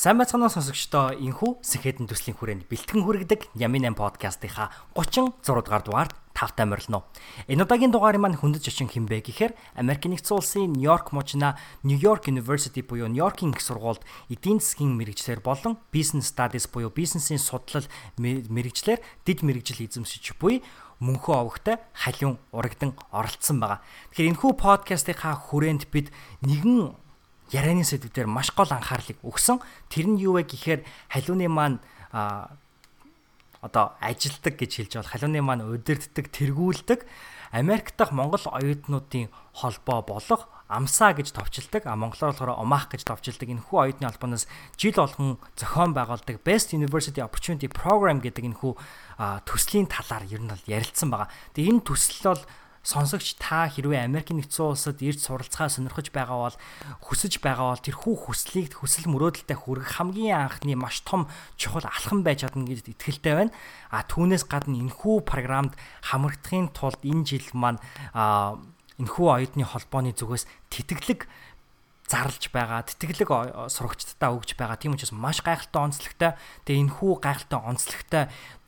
Сайн байцгаана сонсогчдоо энхүү сэхэдэн төслийн хүрээнд бэлтгэн хүргэдэг Ямин 8 подкастынхаа 36 дугаар дугаард тавтай морилно. Энэ удаагийн дугаарын маань хүндэт жичин химбэ гэхээр Америк нэгдсэн улсын Нью-Йорк мужина Нью-Йорк University буюу Нью-Йоркийн их сургуульд эдийн засгийн мэрэгчлэр болон Business Studies буюу бизнесийн судлал мэрэгчлэр дид мэрэгжил эзэмшиж буй мөнхөө овогтой халиун урагдан оролцсон байгаа. Тэгэхээр энэхүү подкастынхаа хүрээнд бид нэгэн ярианы сэдвээр маш гол анхаарлыг өгсөн. Тэр нь юу вэ гэхээр халиуны маань одоо ажилдаг гэж хэлж бол халиуны маань удирддаг, тэргүүлдэг. Америк дахь Монгол оюутнуудын холбоо болох амсаа гэж товчилдаг, а монголоор болохоор омаах гэж товчилдаг. Энэ хүү оюутны холбооноос жил болгон зохион байгуулдаг. Best University Opportunity Program гэдэг энэ хүү төслийн талаар ер нь бол ярилцсан байгаа. Тэгээ энэ төсөл бол сонсогч та хэрвээ Америкийн нэгдсэн улсад ирж суралцахаа сонирхож байгаа бол хүсэж байгаа бол тэрхүү хүслийг хүсэл мөрөөдөлтэй хүргэх хамгийн анхны маш том чухал алхам байж чадна гэж итгэлтэй байна. А түүнээс гадна энэхүү програмд хамрагдахын тулд энэ жил маань энэхүү оюутны холбооны зүгээс тэтгэлэг зарлж байгаа тэтгэлэг сурагчдаа өгж байгаа тийм учраас маш гайхалтай онцлогтой тэгээ энэхүү гайхалтай онцлогтой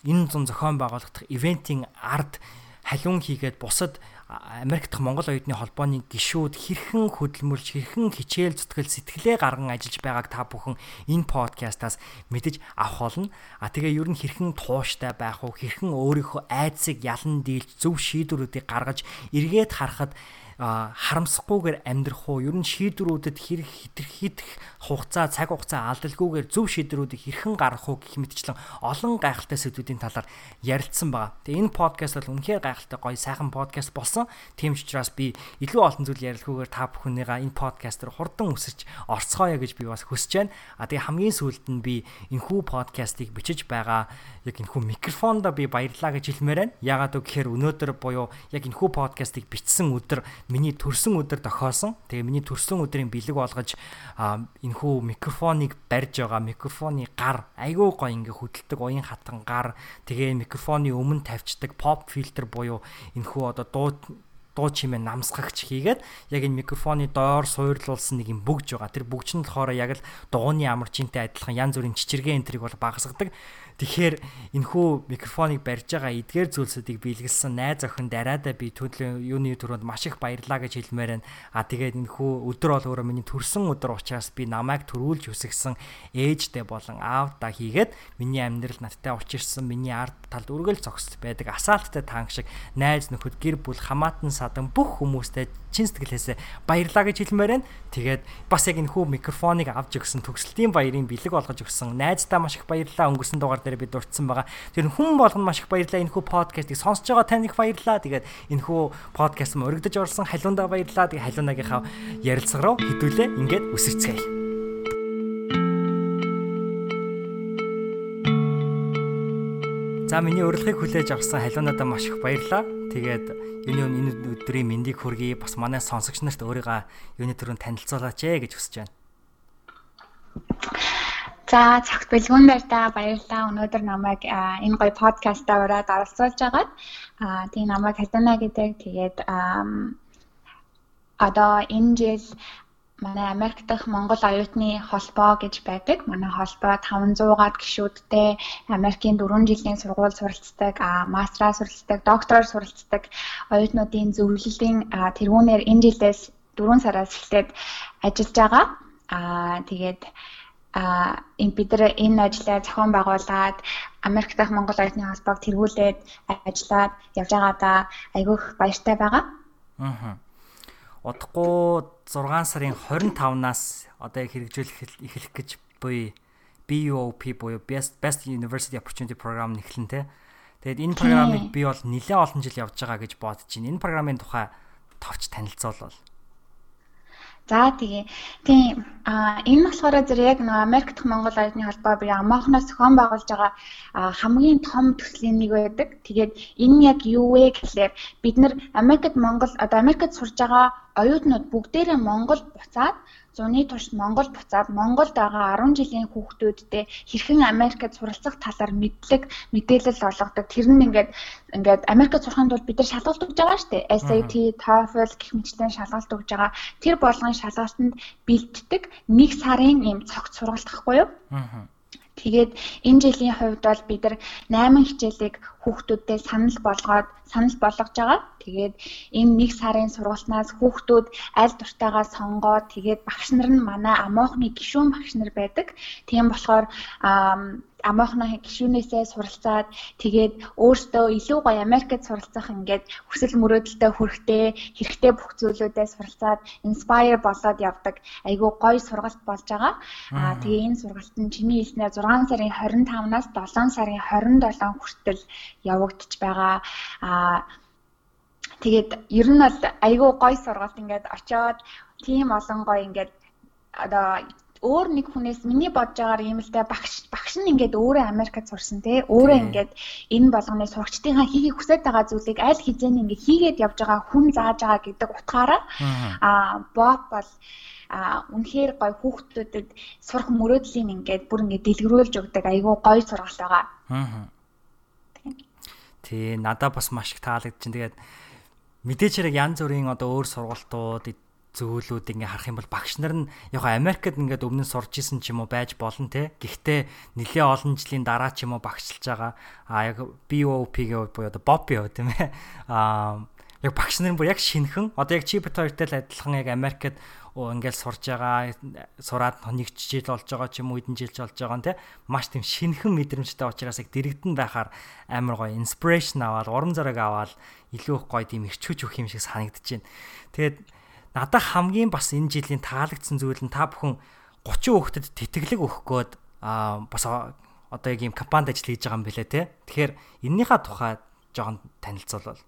энэ зун зохион байгуулагдах ивентийн ард халиун хийгээд бусад Америк дахь Монгол оюутны холбооны гишүүд хэрхэн хөдөлмөрлж хэрхэн хичээл зүтгэл сэтгэлээ гарган ажиллаж байгааг та бүхэн энэ подкастаас мэдэж авах болно. А тэгээ ер нь хэрхэн тууштай байх уу, хэрхэн өөрийнхөө айдсыг ялан дийлж зөв шийдвэрүүдийг гаргаж эргээд харахад харамсахгүйгээр амьдрах уу ер нь шийдвэрүүдэд хэрэг хитрхийх хугацаа цаг хугацаа алдалгүйгээр зөв шийдвэрүүдийг хэрхэн гаргах уу гэх мэтчлэн олон гайхалтай сэдвүүдийн талаар ярилцсан байгаа. Тэгээ энэ подкаст бол үнэхээр гайхалтай гоё сайхан подкаст болсон. Тийм ч учраас би илүү олон зүйл ярилцгүйгээр та бүхнийгаа энэ подкастер хурдан өсөж орцгоё гэж би бас хүсэж байна. А тэгээ хамгийн сүүлд нь би энэхүү подкастыг бичиж байгаа яг энэхүү микрофонд би баярлаа гэж хэлмээр байна. Ягаад гэвэл өнөөдөр буюу яг энэхүү подкастыг бичсэн өдөр миний төрсөн өдөр тохиосон. Тэгээ миний төрсөн өдрийн бэлэг болгож энэхүү микрофоныг барьж байгаа микрофоны гар айгүй гоё ингээ хөдөлдөг уян хатан гар тэгээ микрофоны өмнө тавьчдаг pop filter буюу энэхүү одоо дуу дуу чимээ намсгагч хийгээд яг энэ микрофоны доор суурлуулсан нэг юм бүгж байгаа. Тэр бүгж нь болохоор яг л дууны амарчинтай адилхан янз бүрийн чичиргээ энтриг бол багасгадаг. Тэгэхээр энэхүү микрофоныг барьж байгаа эдгээр зүйлсүүдийг биелгэлсэн найз охин дараадаа би төлөө юуны төрөнд маш их баярлаа гэж хэлмээр байна. А тэгээд энэхүү өдөр бол өөрөө миний төрсэн өдөр учраас би намайг төрүүлж өсгсөн ээжтэй болон аавдаа хийгээд миний амьдрал надтай учирсан миний ард талд үргэл зогс байдаг асаалттай танк шиг найз нөхөд гэр бүл хамаатан садан бүх хүмүүстэй чин сэтгэлээсээ баярлаа гэж хэлмээр байна. Тэгээд бас яг энэ хүү микрофоныг авч өгсөн төгсөлтийн баярын бэлэг болгож өгсөн найздаа маш их баярлаа өнгөрсөн дугаар дээр би дурдсан байгаа. Тэр хүн болгоно маш их баярлаа энэ хүү подкастыг сонсож байгаа танд их баярлаа. Тэгээд энэ хүү подкаст м өргөдөж орсон халиундаа баярлаа. Тэгээд халиунагийнхаа ярилцлага руу хэдүүлээ ингээд үсэрцгээе. За миний урилгыг хүлээж авсан халиунадаа маш их баярлалаа. Тэгээд юуны энэ өдрийн мэндийг хүргэе. Бас манай сонсогч нарт өөрийгөө юуны төрөнд танилцуулаач ээ гэж хүсэж байна. За цагт бэлгүүн байртаа баярлалаа. Өнөөдөр намайг энэ гоё подкастаа ураад оролцуулж байгаад тийм намайг халиуна гэдэг. Тэгээд одоо энэ жил манай Америк дахь Монгол оюутны холбоо гэж байдаг. Манай холбоо 500-аад гишүүдтэй Америкийн 4 жилийн сургууль суралцдаг, мастраа суралцдаг, доктороор суралцдаг оюутнуудын зөвлөлийн тэргүүнээр энэ жилээс 4 сараас эхлээд ажиллаж байгаа. Аа тэгээд а энэ бид нар энэ ажлаа зохион байгуулад Америк дахь Монгол оюутны холбоог тэргүүлээд ажиллаад явж байгаадаа айгүйх баяртай байгаа. Аа удахгүй 6 сарын 25-наас одоо хэрэгжүүлэх эхлэх гэж буй BUOP буюу Best Best University Opportunity Program нэхлэн тэ. Тэгээд энэ програмыг би бол нэлээд олон жил явж байгаа гэж бодож байна. Энэ програмын тухай товч танилцуулбал. За тэгээ. Тийм а энэ болохоор зэрэг яг нэг Америк дахь Монгол оюутны холбоо би амаахнаас зохион байгуулж байгаа хамгийн том төслийн нэг байдаг. Тэгээд энэ яг юу вэ гэхлээр бид нар Америкт Монгол одоо Америкт сурж байгаа оюутнууд бүгдээрээ Монгол буцаад зуны турш Монгол буцаад Монголд байгаа 10 жилийн хүүхдүүдтэй хэрхэн Америкт суралцах талаар мэдлэг мэдээлэл олгодог. Тэр нь ингээд ингээд Америкт сурахын тулд бид нар шалгалт өгж байгаа шүү дээ. SAT, TOEFL гэх мэтчлэн шалгалт өгж байгаа. Тэр болгон шалгалтанд бэлддэг нэг сарын ийм цогц сургалт ахгүй юу? Аа Тэгээд энэ жилийн хувьд бол бид нар 8 хичээлийг хүүхдүүдтэй санал болгоод санал болгож байгаа. Тэгээд энэ нэг сарын сургалтнаас хүүхдүүд аль дуртайгаа сонгоод тэгээд багш нар нь манай амоохны гишүүн багш нар байдаг. Тийм болохоор амоохны гишүүнээсээ суралцаад тэгээд өөртөө илүү гоё Америкт суралцах ингээд хүсэл мөрөөдөлтэй хүрэхтэй хэрэгтэй бүх зүйлүүдээ суралцаад inspire болоод явдаг айгүй гоё сургалт болж байгаа. Аа тэгээ энэ сургалт нь чиний хэлснээр 6 сарын 25-наас 7 сарын 27 хүртэл явагдаж байгаа. Аа тэгээд ер нь бол айгүй гоё сургалт ингээд очоод тийм олон гоё ингээд одоо өөр нэг хүнээс миний бодож байгаагаар юм л да багш багш нь ингээд өөрөө Америкт сурсан те өөрөө ингээд энэ болгоны сурагчдынхаа хийхийг хүсэж байгаа зүйлийг аль хизээний ингээд хийгээд явж байгаа хүн зааж байгаа гэдэг утгаараа аа бот бол а үнэхээр гой хүүхдүүдэд сурах мөрөөдлийн ингээд бүр ингээд дэлгэрүүлж өгдөг айгүй гой сургалт байгаа. Аа. Тий, надад бас маш их таалагдчихэв. Тэгээд мэдээч хэрэг янз бүрийн одоо өөр сургалтууд зөөлүүд ингээ харах юм бол багш нар нь яг Америкт ингээд өмнө нь сурж исэн ч юм уу байж болно те. Гэхдээ нэлээ олон жилийн дараа ч юм уу багшилж байгаа. А яг BOP гэвэл буюу одоо Bobby юу тийм ээ. А яг багш нар бүр яг шинхэн одоо яг чипт хоёртой л адилхан яг Америкт ингээл сурж байгаа сураад нэг жил болж байгаа ч юм уу хэдэн жил болж байгаа нь те маш тийм шинхэн мэдрэмжтэй учраас яг дэрэгдэн байхаар амар гоё инспирэшн аваад урам зориг аваад илүү их гоё тийм ирчүүж өгөх юм шиг санагдаж байна. Тэгээд надад хамгийн бас энэ жилийн таалагдсан зүйл нь та бүхэн 30 хүүхдэд тэтгэлэг өгөх гээд аа бас одоо яг ийм компанид ажил хийж байгаа юм билэ те. Тэгэхээр эннийхээ тухай жоохон танилцуулбал.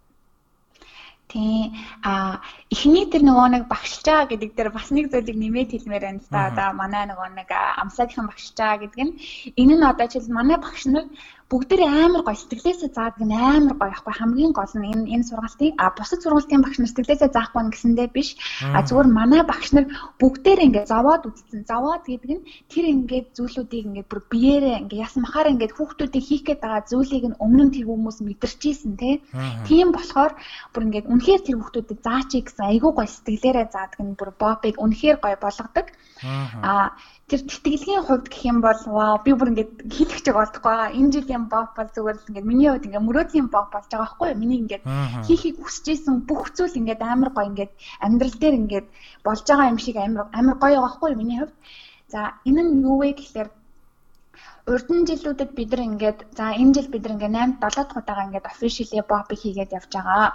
Тийм а эхний тэр нөгөө нэг багшилж байгаа гэдэг дээр бас нэг зүйлийг нэмээд хэлмээр байна л да. Одоо манай нөгөө нэг амсаагийнхан багшилж байгаа гэдэг нь энэ нь одоо жишээл манай багш нар бүгдээрээ амар гоё сэтгэлээсээ заадаг нь амар гоё ахгүй. Хамгийн гол нь энэ энэ сургалтыг а бусад сургалтын багш нар сэтгэлээсээ заахгүй нь гэсэндээ биш. А зүгээр манай багш нар бүгдээрээ ингээд зовоод үзсэн зовоод гэдэг нь тэр ингээд зүйлүүдийг ингээд бүр биеэрээ ингээд яс махаар ингээд хүүхдүүдийн хийх гээд байгаа зүйлийг нь өмнө нь тэр хүмүүс мэдэрчээсэн тий тийм болохоор бүр ингээд үнэхээр тэр хүүхдүүдэд заачий гэсэн айгүй гоё сэтгэлээрээ заадаг нь бүр бобыг үнэхээр гоё болгодог. А тэр тэтгэлгийн хувьд гэх юм бол вау би бүр ингээд хэлэх чиг олдохгүй байгаа. Энэ жилийн бок бол зүгээр л ингээд миний хувьд ингээд мөрөөдлийн бок болж байгаа байхгүй юу? Миний ингээд хийхийг хүсэж исэн бүх зүйл ингээд амар гоё ингээд амьдрал дээр ингээд болж байгаа юм шиг амар амар гоё байгаа байхгүй юу? Миний хувьд. За энэ нь юу вэ гэхлээр урдын жилүүдэд бид нар ингээд за энэ жил бид нар ингээд 8 7 дахь удаага ингээд officially bop хийгээд явж байгаа.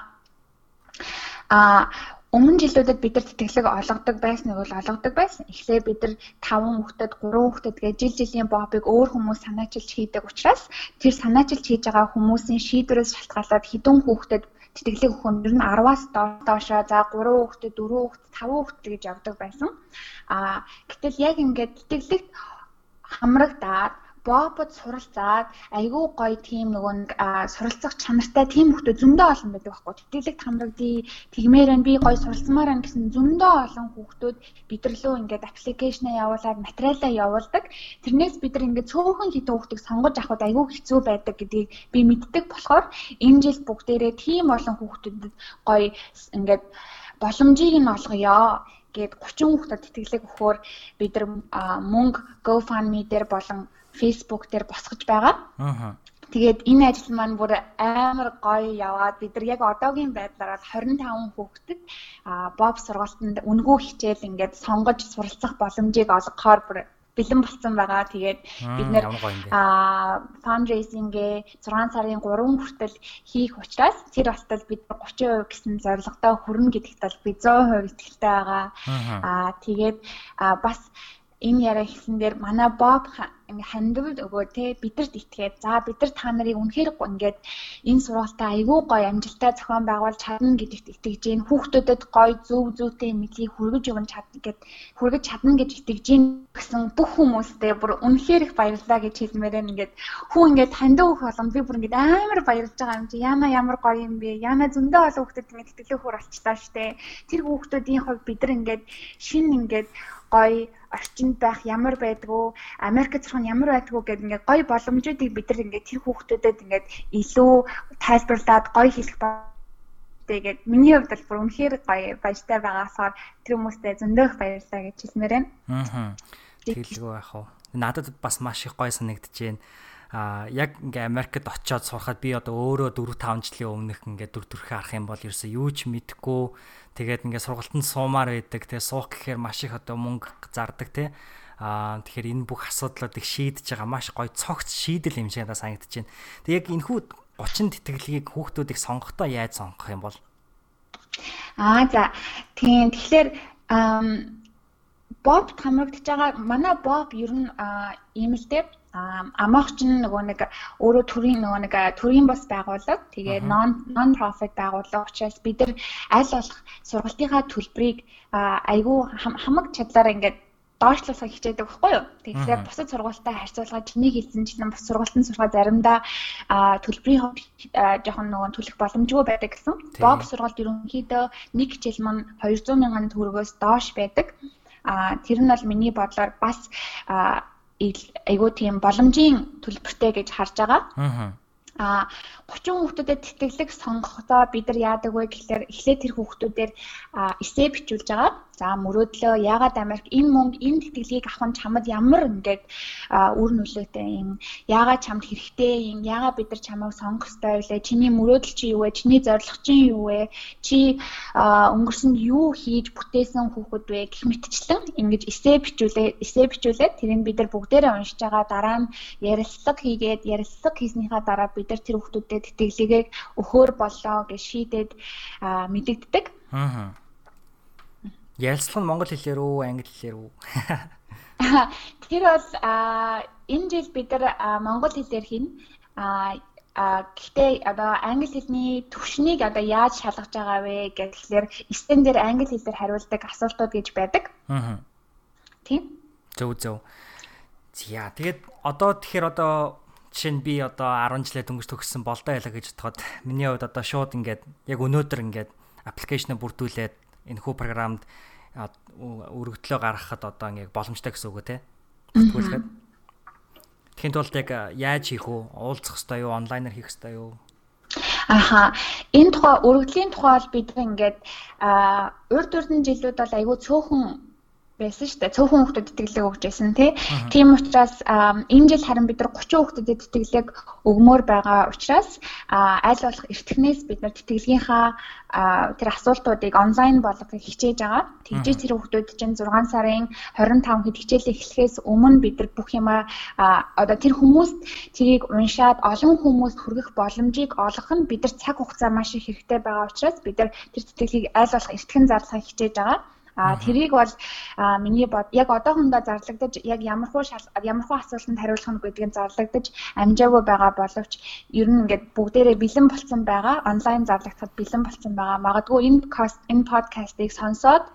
А Өмнө жилүүдэд бид нар тэтгэлэг олгодог байсныг бол олгодог байсан. Эхлээ бид нар 5 хүүхдэд 3 хүүхдэд гэж жил жилийн бобыг өөр хүмүүс санаачилж хийдэг учраас тэр санаачилж хийж байгаа хүмүүсийн шийдвэрээс шалтгаалаад хідэн хүүхдэд тэтгэлэг өгөх нь ер нь 10-аас доошоо за 3 хүүхдэд 4 хүүхдэд 5 хүүхдэд гэж явдаг байсан. Аа гэтэл яг ингээд тэтгэлэгт хамрагдаад бобод суралцаад айгүй гоё тийм нөгөө нэг суралцах чанартай тийм хүмүүс зөндөө олон байдаг байхгүй. Тэтгэлэг хамрагдъя, тэгмээр нь би гоё суралцмаар байна гэсэн зөндөө олон хүүхдүүд бидэрлөө ингээд аппликейшнаа явуулаад материалаа явуулдаг. Тэрнээс бид нар ингээд цөөхөн хитэн хүүхдийг сонгож авахд айгүй хэцүү байдаг гэдгийг би мэддэг болохоор энэ жил бүгдээрээ тийм олон хүүхдүүдэд гоё ингээд боломжийг нь олгоё гээд 30 хүүхдэд тэтгэлэг өгөхөөр бид нар мөнгө GoFundMe дээр болон Facebook дээр босгож байгаа. Аа. Тэгээд энэ ажил маань бүр амар гоё яваад бид нар яг одоогийн байдлаар 25 хүүхдэд боб сургалтанд үнгүү хичээл ингээд сонгож суралцах боломжийг олгохоор бүр бэлэн болсон байгаа. Тэгээд бид нэр а фандрейзингээ 6 сарын 3 хүртэл хийх учраас тэр болтол бид 30% гэсэн зорилготой хүрнэ гэдэгт бол би 100% итгэлтэй байгаа. Аа тэгээд бас энэ яриа хийсэн дээр манай Боб ингээ хандвал өгөө те бидэрт итгээд за бид нар та нарыг үнэхээр ингээд энэ сургалтаа айгүй гоё амжилттай зохион байгуулж чадна гэдэгт итгэж гин хүүхдүүдэд гоё зөв зүйтэй мэдлийг хүргэж өгөн чадна гэд хүргэж чадна гэж итгэж гин гэсэн бүх хүмүүстээ бүр үнэхээр их баярлалаа гэж хэлмээр байна. Ингээд хүү ингээд хандив өгөх болгонд би бүр ингээд амар баярлж байгаа юм чи. Яна ямар гоё юм бэ? Яна зөндөө олон хүүхдүүд ингээд тэтгэлэг хөр болчтаа штэ. Тэр хүүхдүүдийн хувьд бид нар ингээд шин ингээд гоё орчинд байх ямар байдгүй Америкт сурах нь ямар байдгүй гэдэг ингээд гоё боломжуудыг бид нар ингээд тэр хүүхдүүдэд ингээд илүү тайлбарлаад гоё хэлэх тэгээд миний хувьд бол бүр үнэхээр гоё баяртай байгаасаар тэр хүмүүстэй зөндөх баярлалаа гэж хэлмээр байна. Аа. Тэгэлгүй яах вэ? Надад бас маш их гоё санагдаж байна а яг ингээ Америкт очиод сурахад би одоо өөрөө 4 5 жилийн өмнөх ингээ дүр төрхөө харах юм бол ерөөсөө юу ч мэдэхгүй тэгээд ингээ сургалтанд суумаар байдаг. Тэгээ суух гэхээр маш их одоо мөнгө зардаг те. А тэгэхээр энэ бүх асуудлуудыг шийдэж байгаа. Маш гоё цогц шийдэл надад санагдаж байна. Тэг яг энэхүү 30 тэтгэлгийг хүүхдүүдийг сонгохдоо яаж сонгох юм бол? Аа за. Тийм. Тэгэхээр Боб хамрагдж байгаа. Манай Боб ер нь ийм амгч нь нөгөө нэг өөрөө төрийн нөгөө нэг төрийн бас байгууллага тэгээ non non profit байгууллага учраас бид нар аль болох сургалтынхаа төлбөрийг айгүй хамаг чадлаараа ингээд доошлуулах хичээдэг байхгүй юу. Тэгэхээр бусад сургуультай харьцуулахад чиний хэлсэн чинь бус сургуультанд сурахад заримдаа төлбөрийн хувьд жоохон нөгөө төлөх боломжгүй байдаг гэсэн. Боб сургалт ерөнхийдөө нэг хичээл маань 200 мянган төгрөгөөс доош байдаг. А тэр нь бол миний бодлоор бас айгүй тийм боломжийн төлбөртэй гэж харж байгаа. Аа а 30 хүүхдүүдэд тэтгэлэг сонгохдоо бид нар яадаг вэ гэхээр эхлээд тэр хүүхдүүдээр эсээ бичүүлж байгаа. За мөрөөдлөө яагаад Америк энэ мөнгө энэ тэтгэлгийг авах нь чамд ямар ингээд үр нөлөөтэй юм? Яагаад чамд хэрэгтэй юм? Яагаад бид нар чамайг сонгох ёстой вэ? Чиний мөрөөдөл чи юу вэ? Чиний зорилго чи юу вэ? Чи өнгөрсөнд юу хийж бүтээсэн хүүхэд вэ? Гэх мэтчлэн ингэж эсээ бичүүлээ эсээ бичүүлээд тэрийг бид нар бүгдээрээ уншиж байгаа дараа нь ярилцлага хийгээд ярилцлага хийснийхаа дараа бид нар тэр хүүхдүүдэд тэтгэлгээ өхөөр боллоо гэж шийдээд мэдэгддэг. Аа Ярилцлага нь монгол хэлээр үү, англи хэлээр үү? Тэр бол энэ жил бид нар монгол хэлээр хийнэ. А гэхдээ одоо англи хэлний төвшнийг одоо яаж шалгаж байгаа вэ гэхлээр стен дээр англи хэлээр хариулдаг асуултууд гэж байдаг. Аа. Тийм. Зөв зөв. За тэгээд одоо тэгэхээр одоо жишээ нь би одоо 10 жилээ дөнгөж төгссөн болдоо ялаа гэж бодоход миний хувьд одоо шууд ингээд яг өнөөдөр ингээд аппликейшн бүрдүүлээд энэ хүү програмд өргөдлөө гаргахад одоо ингээ боломжтой гэсэн үг те. Бүртгүүлэхэд. Тэхийн тулд яг яаж хийх вэ? Уулзах хэрэгтэй юу? Онлайнаар хийх хэрэгтэй юу? Аха. Энэ тухай өргөдлийн тухай бол бид ингээд урд урдын жилүүд бол айгүй цөөхөн байсан шүү дээ. Цөөхөн хүүхдэд итгэлэг өгч байсан тий. Тийм учраас энэ жил харин бид нар 30 хүүхдэд итгэлэг өгмөр байгаа учраас аль болох эртхнээс бид нар тэтгэлгийнхаа тэр асуултуудыг онлайн болгохыг хичээж байгаа. Тэгжээ тэр хүүхдүүд чинь 6 сарын 25 хэд хичээлээ эхлэхээс өмнө бид нар бүх юмаа одоо тэр хүмүүст тэрийг уншаад олон хүмүүст хүргэх боломжийг олгох нь бид нар цаг хугацаа маш их хэрэгтэй байгаа учраас бид нар тэр тэтгэлгийг аль болох эртхэн зарлахыг хичээж байгаа. А тэрийг бол миний бод яг одоохондоо зарлагдаж яг ямархуу ямархуу асуултанд хариулах нь гэдгийг зарлагдаж амжаагүй байгаа боловч ер нь ингээд бүгдээрээ бэлэн болсон байгаа. Онлайн зарлагдахад бэлэн болсон байгаа. Магадгүй энэ энэ подкастыг сонсоод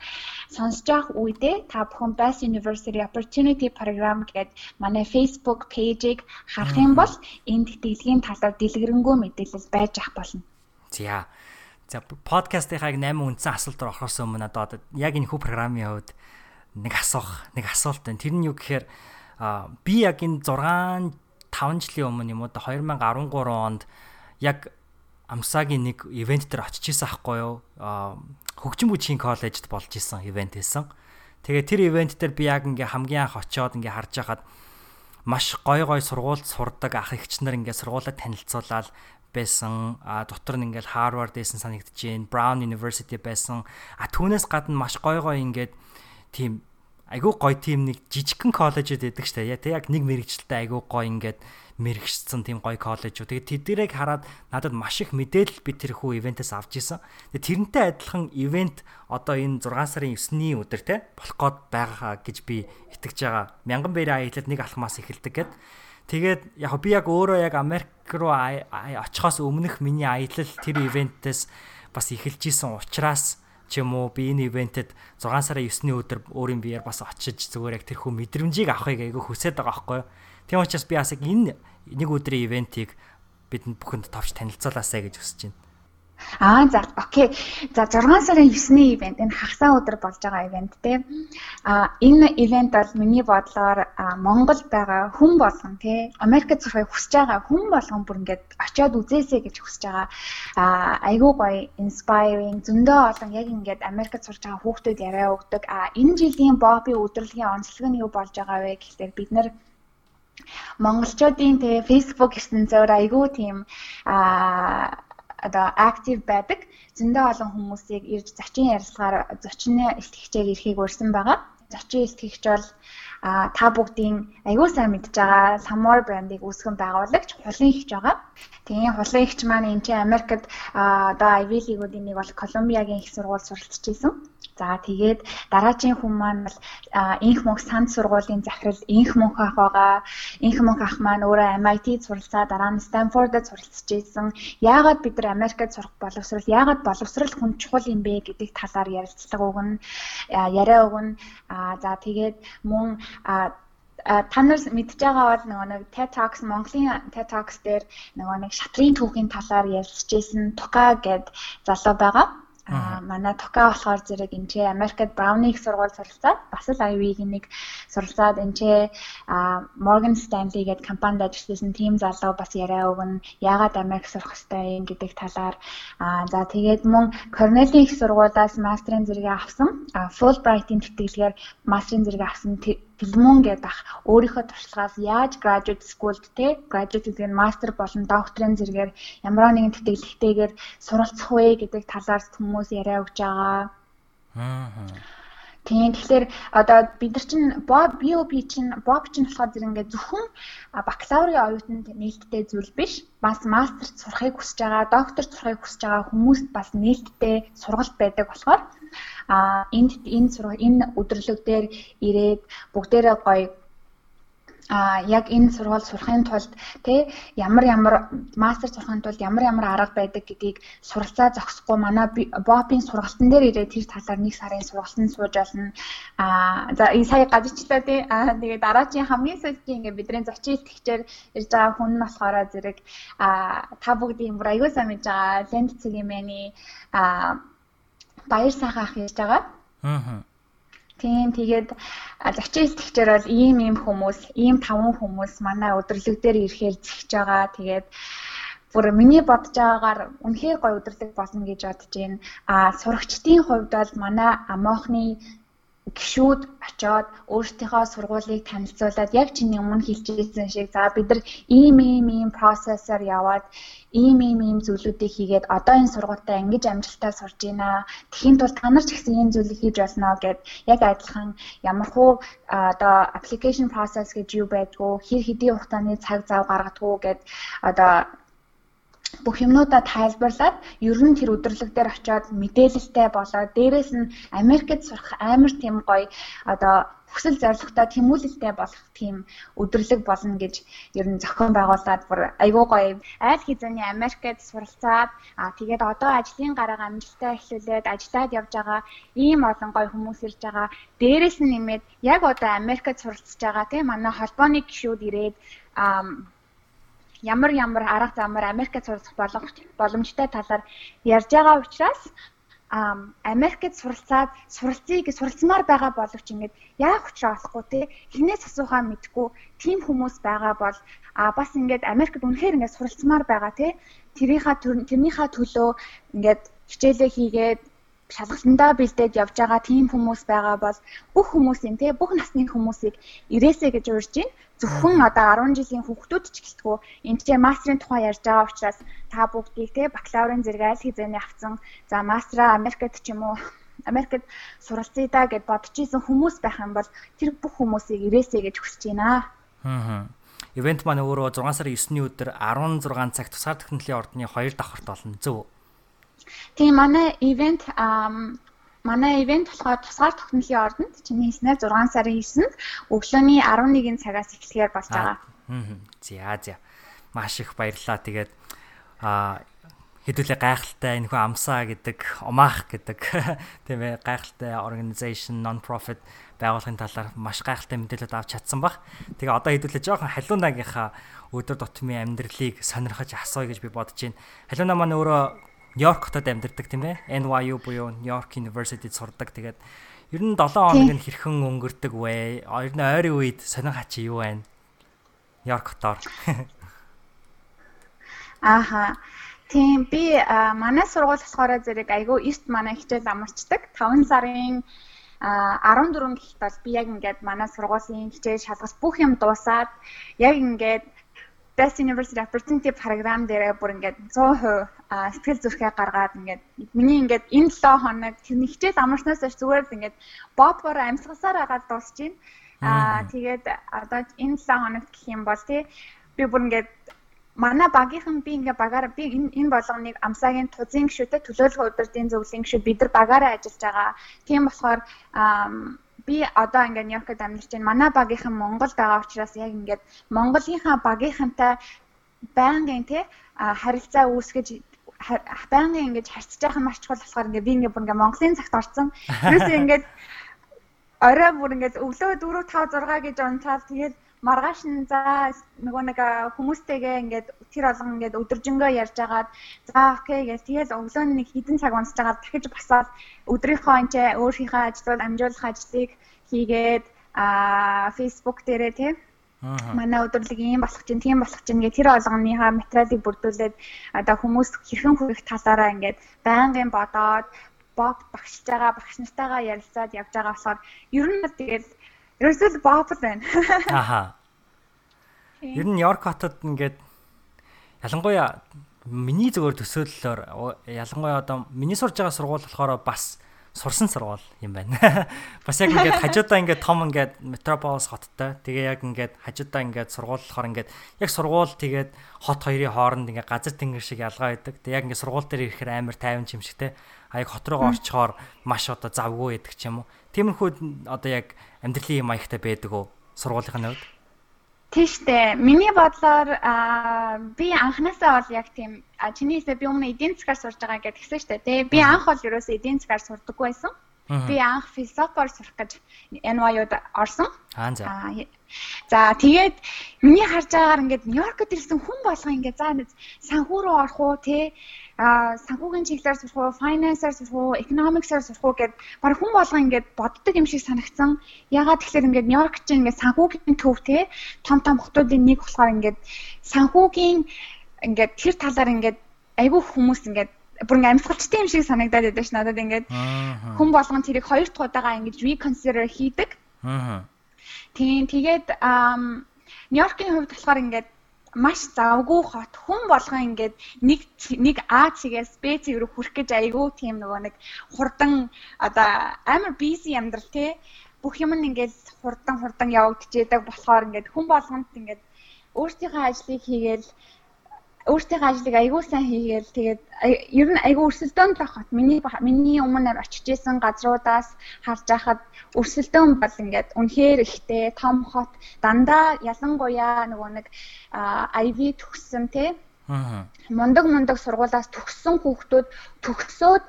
сонсож явах үедээ та бүхэн Bass University Opportunity Program гэдэг манай Facebook пэйжийг харах юм бол энэ тэтгэлгийн талаар дэлгэрэнгүй мэдээлэл байж ах болно. За За подкастынхаа яг 8 үндсэн асуулт руу орохоос өмнө одоо яг энэ хүү програмын хувьд нэг асуух, нэг асуулт байна. Тэр нь юу гэхээр би яг энэ 6 5 жилийн өмнө юм уу 2013 онд яг амсагийн нэг ивент дээр очиж исэн ахгүй юу? Хөгжин бүжгийн коллежид болж исэн ивент байсан. Тэгээ тэр ивент дээр би яг ингээ хамгийн анх очиод ингээ харж байхад маш гой гой сургуульд сурдаг ах эгч нар ингээ сургуулаа танилцуулаад байсан. А дотор нь ингээл Harvard байсан санагдаж байна. Brown University байсан. А түүнээс гадна маш гой гой ингээд тийм айгүй гоё тийм нэг жижигхэн коллежууд байдаг штэ. Яа тэг яг нэг мэрэгчлэлтэй айгүй гоё ингээд мэрэгчсэн тийм гоё коллежууд. Тэгээд тэдгэрийг хараад надад маш их мэдээлэл би тэрхүү ивентээс авч исэн. Тэгээд тэрнтэй адилхан ивент одоо энэ 6 сарын 9-ний өдөр те болох гээд байгаа гэж би итгэж байгаа. Мянган бэрийн аялалд нэг алхмаас эхэлдэг гэд. Тэгээд яг би яг өөрөө яг Америк руу очихоос өмнөх миний аялал тэр ивентээс бас эхэлж исэн учраас ч юм уу би энэ ивентэд 6 сарын 9-ний өдөр өөрийн биеэр бас очиж зүгээр яг тэрхүү мэдрэмжийг авахыг айгүй хүсэж байгаа байхгүй юу. Тийм учраас би бас яг энэ нэг өдрийн ивентийг бидэнд бүхэнд товч танилцуулаасай гэж хүсэж байна. Аа за окей. За 6 сарын 9-ний ивент энэ хагасаа өдөр болж байгаа ивент те. А энэ ивент бол миний бодлоор Монгол байгаа хүн болгон те Америкт сурахыг хүсэж байгаа хүн болгон бүр ингээд очиод үзээсэй гэж хүсэж байгаа. А айгүй гоё inspiring зөндөө олон яг ингээд Америкт сурж байгаа хүүхдүүд яриа өгдөг. А энэ жилийн Бобби өдрөлгийн онцлог нь юу болж байгаа вэ гэхээр бид нар монголчуудын тэгээ Facebook ертөнцөөр айгүй тийм а одоо актив байдаг зөндөө олон хүмүүсийг ирж зочин ярилцлагаар зочны ихтгэгчээр ирэхийг урьсан байгаа. Зочин ихтгэгч бол а та бүгдийн аягүй сайн мэдж байгаа Samor брендийг үүсгэн байгуулагч хулын ихч байгаа. Тэгээ хулын ихч маань энэ чинь Америкт одоо Ivy League-уудын нэг бол Колумбиагийн их сургууль суралцж исэн. За тэгээд дараагийн хүн маань бол инх мөнх санд сургуулийн захирал инх мөнх ах байгаа. Инх мөнх ах маань өөрөө MIT-д суралцаа дараа нь Stanford-д суралцж ирсэн. Яагаад бид нар Америкт сурах боловсрал, яагаад боловсрал хүн чухал юм бэ гэдэг талаар ярилцлага өгнө. Яриа өгнө. За тэгээд мөн та нар мэдж байгаа бол нөгөө нэг TED Talks Монголын TED Talks дээр нөгөө нэг шатрын түүхийн талаар ярилцж исэн Тука гэд залуу байгаа. Аа манай Тока болохоор зэрэг энэ ч Америкт Brownie-г сургууль суралцаад бас л IB-ийн нэг суралцаад энэ ч Morgan Stanley гэдэг компанид ажилласан team залуу бас яриа өгнө. Яагаад Америк сурах хэрэгтэй юм гэдэг талаар аа за тэгээд мөн Cornell-ийн сургуулиас мастрын зэрэгээ авсан. Fulbright-ийн тэтгэлгээр мастрын зэрэгээ авсан Пилмон гэдэг ах өөрийнхөө туршлагаас яаж graduate school-д те graduate гэдэг нь master болон докторийн зэрэгээр ямар нэгэн тэтгэлэгтэйгээр суралцах вэ гэдэг талаар хүмүүс яриа өгч байгаа. Аа. Тийм тэгэхээр одоо бид нар чинь BOB чинь BOB чинь болохоор зэрэг ингээд зөвхөн бакалаврын оюутанд нээлттэй зүйл биш. Бас мастер сурахыг хүсэж байгаа, доктор сурахыг хүсэж байгаа хүмүүст бас нээлттэй сургалт байдаг болохоор а энд энэ энэ өдөрлөг дээр ирээд бүгдээрээ гоё а яг энэ сургууль сурахын тулд тэ ямар ямар мастер сурахын тулд ямар ямар арга байдаг гэдгийг суралцаа зогсохгүй. Манай бопын сургалтын дээр ирээд тэр талаар нэг сарын сургалтанд сууж болно а за энэ сая гадичлаа тэ а тэгээ дараагийн хамгийн сүүлдийн ингээ бидний зочин итгэгчээр ирж байгаа хүн нь болохоор зэрэг а та бүгдийн бүр аягүй сайн мэдж байгаа лент цэгийн а баяр сайхан ах ярьж байгаа. Аа Тийм тэгээд зочин итгэгчээр бол ийм ийм хүмүүс, ийм таван хүмүүс манай өдөрлөг дээр ирэхээр зэгч байгаа. Тэгээд бүр миний бодож байгаагаар үнэхээр гоё өдөрлөг болно гэж бодож байна. А сурагчдын хувьд бол манай амоохны гişүүд очоод өөрсдийнхөө сургуулийг танилцуулаад яг чиний өмнө хэлжсэн шиг за бид нар ийм ийм ийм процессор яваад ийм ийм ийм зүйлүүдийг хийгээд одоо энэ сургуультаа ингэж амжилттай сурж байна. Тэхийн тулд та нар ч гэсэн ийм зүйлийг хийж болно гэд яг адилхан ямархуу одоо application process гэж юу байдгүй хэр хэдийн хугацааны цаг зав гаргадгүй гэд одоо бүх юмнуудаа тайлбарлаад ер нь тэр өдөрлөг дээр очиод мэдээлэлтэй болоод дээрэс нь Америкт сурах амар тийм гоё одоо хүсэл зорилготой тэмүүлэлтэй болох тийм өдөрлөг болно гэж ер нь зохион байгуулад бүр айгүй гоё айл хизээний Америкт суралцаад аа тэгээд одоо ажлын гараа амжилттай эхлүүлээд ажиллаад явж байгаа ийм олон гоё хүмүүс ирж байгаа. Дээрээс нь нэмээд яг одоо Америкт суралцж байгаа тийм манай холбооны гишүүд ирээд аа ямар ямар арга замаар Америкт суралцах боломжтой талаар ярьж байгаа учраас Америкт суралцаад суралцыг суралцмаар байгаа боловч ингээд яах учраа олохгүй те? Хинээс асуухаа мэдгүй тийм хүмүүс байгаа бол а бас ингээд Америкт үнэхээр ингээд суралцмаар байгаа те? Тэрийнхаа тэрнийхээ төлөө ингээд хичээлээ хийгээд шалгалтандаа бэлдээд явж байгаа тийм хүмүүс байгаа бол бүх хүмүүсийн те бүх насны хүмүүсийг ирээсэй гэж урьж байна. Зөвхөн одоо 10 жилийн хүүхдүүд ч гэлтгүү энэ ч мастрын тухай ярьж байгаа учраас та бүгдийг те бакалаврын зэрэг айл хизээний авсан. За мастраа Америкт ч юм уу Америкт суралцъя да гэд бодож исэн хүмүүс байх юм бол тэр бүх хүмүүсийг ирээсэй гэж хүсэж байна. Аа. Ивент маань өөрөө 6 сарын 9-ний өдөр 16 цаг тусгаар технологийн ордны 2 давхарт болно. Зөв. Тийм манай ивент манай ивент болохоор тусгаар технологийн ордонд чиний хэлснээр 6 сарын 9-нд өглөөний 11-ийн цагаас эхлэхээр болж байгаа. Аа. За за. Маш их баярлалаа. Тэгээд аа хэдүүлээ гайхалтай энэ хүү амсаа гэдэг, омаах гэдэг тийм ээ гайхалтай organization non profit байгууллагын талаар маш гайхалтай мэдээлэлд авч чадсан баг. Тэгээ одоо хэдүүлээ жоохон халуунагийнхаа өдөр тутмын амьдралыг сонирхож асууя гэж би бодож байна. Халуунаа маань өөрөө Нью-Йорк хотод амьдардаг тийм ээ. NYU буюу New York University-д сурдаг. Тэгээд ер нь 7 хоног нь хэрхэн өнгөрдөг вэ? Ер нь ойрын үед сонирхаа чи юу байна? Нью-Йорк хотоор. Ааха. Тийм би манай сургууль болохоор зэрэг айгүй эрт манай хичээл амарчдаг. 5 сарын 14 гэхэд бол би яг ингээд манай сургуулийн хичээл шалгаж бүх юм дуусаад яг ингээд Best University Opportunity програм дээр бүр ингээд 100% сэтгэл зүрхээ гаргаад ингээд миний ингээд энэ 7 хоног тэр хичээл амарснаас зүгээр л ингээд бопор амьсгалсаар агаад дуусч байна. Аа тэгээд одоо энэ 7 хоногт гэх юм бол тий би бүр ингээд манай багийнхан би ингээ багаараа би энэ болгоныг амсаагийн тузын гişүтэй төлөөлөх удирдын зөвлөлийн гişүүд бид нар багаараа ажиллаж байгаа. Тийм болохоор би одоо ингээ Нью-Йоркд амьдарч байна. Манай багийнхан Монголд байгаа учраас яг ингээд Монголынхаа багийнхантай байнгын те харилцаа үүсгэж байнгын ингэж харьцаж байгаа маш чухал болохоор ингээ би ингээ бүр ингээ Монголын цагт орсон. Тэрээс ингээд орой бүр ингээд өглөө 4 5 6 гэж унтаад тэгээд маргааш нь за нөгөө нэг хүмүүстэйгээ ингээд тэр олон ингээд өдөржингөө ярьж агаад за окей гэж тэгэл өглөө нэг хідэн цаг унсаж агаад дахиж басаад өдрийнхөө энэ өөрийнхөө ажлууд амжуулах ажлыг хийгээд а Facebook дээрээ тийм манай өдөрлөг ийм болох чинь тийм болох чинь гэх тэр олгоныхаа материалыг бүрдүүлээд одоо хүмүүс хэрхэн хүрэх талаараа ингээд байнгын бодоод боб багшиж байгаа багш нартайгаа ярилцаад явж байгаа болохоор ер нь тэгэл Ерөөсөө баапл байна. Аха. Ер нь Нью-Йорк хотод ингээд ялангуяа миний зөвөр төсөөллөөр ялангуяа одоо миний сурж байгаа сургууль болохоор бас сурсан сургууль юм байна. Бас яг ингээд хажуудаа ингээд том ингээд метрополис хоттой. Тэгээ яг ингээд хажуудаа ингээд сургууль болохоор ингээд яг сургууль тэгээд хот хоёрын хооронд ингээд газар тэнгэр шиг ялгаа байдаг. Тэгээ яг ингээд сургууль дээр ирэхээр амар тайван юм шиг те. А яг хот руугаа орчхоор маш одоо завгүй байдаг ч юм уу. Тиймэрхүү одоо яг амьдралын маягтай байдаг уу сургуулийнхын хувьд? Тийштэй. Миний бодлоор би анханасаа бол яг тийм чиний хэлээ би өмнө эдийн засгаар сурж байгаа гэж гисэн штэ тий. Би анх бол ерөөсөө эдийн засгаар сурдаггүй байсан. Би анх философиор сурах гэж NYU-д орсон. Аа за. За тэгээд миний харж байгаагаар ингээд Нью-Йоркд ирсэн хүн болгоо ингээд за санхүү рүү орох уу а санхүүгийн чиглэлээр сурах уу, finance-аар сурах уу, economics-аар сурах уу гэд баг хүн болгоо ингээд боддог юм шиг санагдсан. Ягаад тэгэхээр ингээд Нью-Йорк чинь ингээд санхүүгийн төв те том том хотуудын нэг болохоор ингээд санхүүгийн ингээд тэр талаар ингээд айгүй хүмүүс ингээд бүр ингээм амьсгалчтай юм шиг санагдаад байдаг ш надад ингээд хүн болгон тэрийг хоёр дахь удаага ингэж reconsider хийдэг. Аа. Тийм тэгээд Нью-Йоркийн хувьд болохоор ингээд маш завгүй хот. Хүн болгоо ингээд нэг нэг А цэгээс Б цэг рүү хүрэх гэж айгүй тийм нөгөө нэг хурдан одоо амар busy амьдрал те. Бүх юм ингээд хурдан хурдан явагдчихэдэг болохоор ингээд хүн болгонд ингээд өөрсдийнхөө ажлыг хийгээл өөртөөхөө ажлыг аягүй сайн хийгээл тэгээд ер нь аягүй өрсөлдөөн л хот. Миний миний өмнө очиж исэн газруудаас харж байхад өрсөлдөөн бол ингээд үнэхээр ихтэй том хот дандаа ялангуяа нөгөө нэг IV төгссөн тий Мундаг мундаг сургуулаас төгссөн хүүхдүүд төгсөөд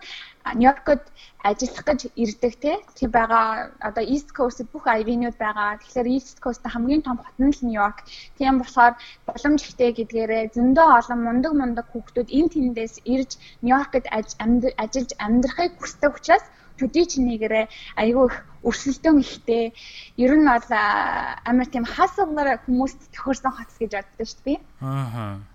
Нью-Йоркод ажиллах гэж ирдэг тий. Тэг байгаа одоо East Coast бүх IV-нүүд байгаа. Тэгэхээр East Coast хамгийн том хот нь л Нью-Йорк. Тийм болохоор боломж ихтэй гэдгээрээ зөндөө олон мундаг мундаг хүүхдүүд энэ тэндээс ирж Нью-Йоркод ажиллаж амьдрахыг хүсдэг учраас төдий чинийгээрээ айгүй их өрсөлдөөн ихтэй. Ер нь бол амар тийм хасгалаар хүмүүст тохирсон хот гэж боддог шүү дээ. Аа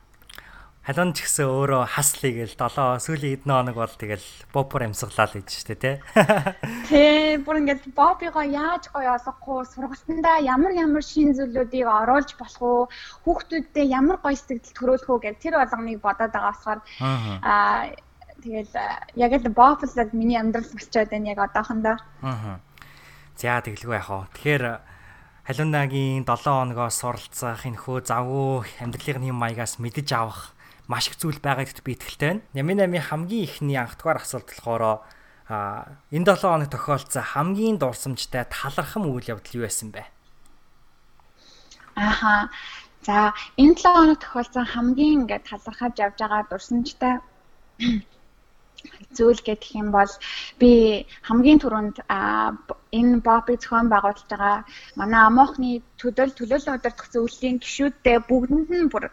Халуун ч гэсэн өөрөө хаслыг л 7 сүүлийн хэдэн хоног бол тэгэл бопор амьсгалаа л гэж штэ тий. Тий, бүр ингээд бопиго яаж гоё олохгүй сургалтандаа ямар ямар шин зүйлүүдийг оруулж болох уу, хүүхдүүдтэй ямар гоё сэтгэл төрөөлөх үү гэх тэр болгоныг бодоод байгаа болохоор аа Тэгэл яг л бофлоод миний амьдрал болчиход байна яг одоохондоо. Аа. За тэгэлгүй яах вэ? Тэгэхээр халуунагийн 7 хоногоос суралцах энэхүү завгүй амьдралын маягаас мэдэж авах маш их зүйл байгаа гэдэгт би итгэлтэй байна. Ями нами хамгийн ихний анх дугаар асуулт болохоор а энэ 7 хоног тохиолдсон хамгийн дурсамжтай талархам үйл явдал юу байсан бэ? Ааха. За энэ 7 хоног тохиолдсон хамгийн ингээд талархаж явж байгаа дурсамжтай зүйл гэх юм бол би хамгийн түрүүнд энэ бопыг зохион байгуулж байгаа манай амоохны төдөл төлөөлөл удирдах зөвлөлийн гишүүдтэй бүгдэнд нь бүр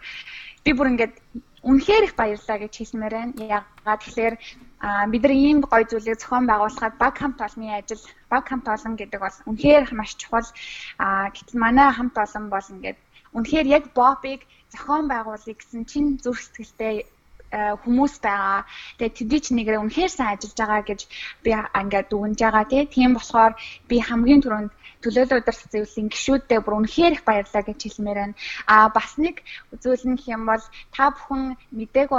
би бүр ингээд үнэхээр их баярлалаа гэж хэлмээр байна. Яагаад тэгэхээр бид нар ийм гоё зүйлийг зохион байгуулахад баг хамт олонны ажил баг хамт олон гэдэг бол үнэхээр маш чухал. Гэтэл манай хамт олон бол ингээд үнэхээр яг бопыг зохион байгуулъя гэсэн чинь зүрх сэтгэлтэй хүмүүс байгаа. Тэгээ тэдний ч нэгрээ үнэхээр сайн ажиллаж байгаа гэж би ингээд дүгнж байгаа тийм болохоор би хамгийн түрүүнд төлөөлөл удирдах зөвлөлийн гишүүдтэй бүр үнэхээр их баярлалаа гэж хэлмээр байна. А бас нэг зүйл нь юм бол та бүхэн мэдээг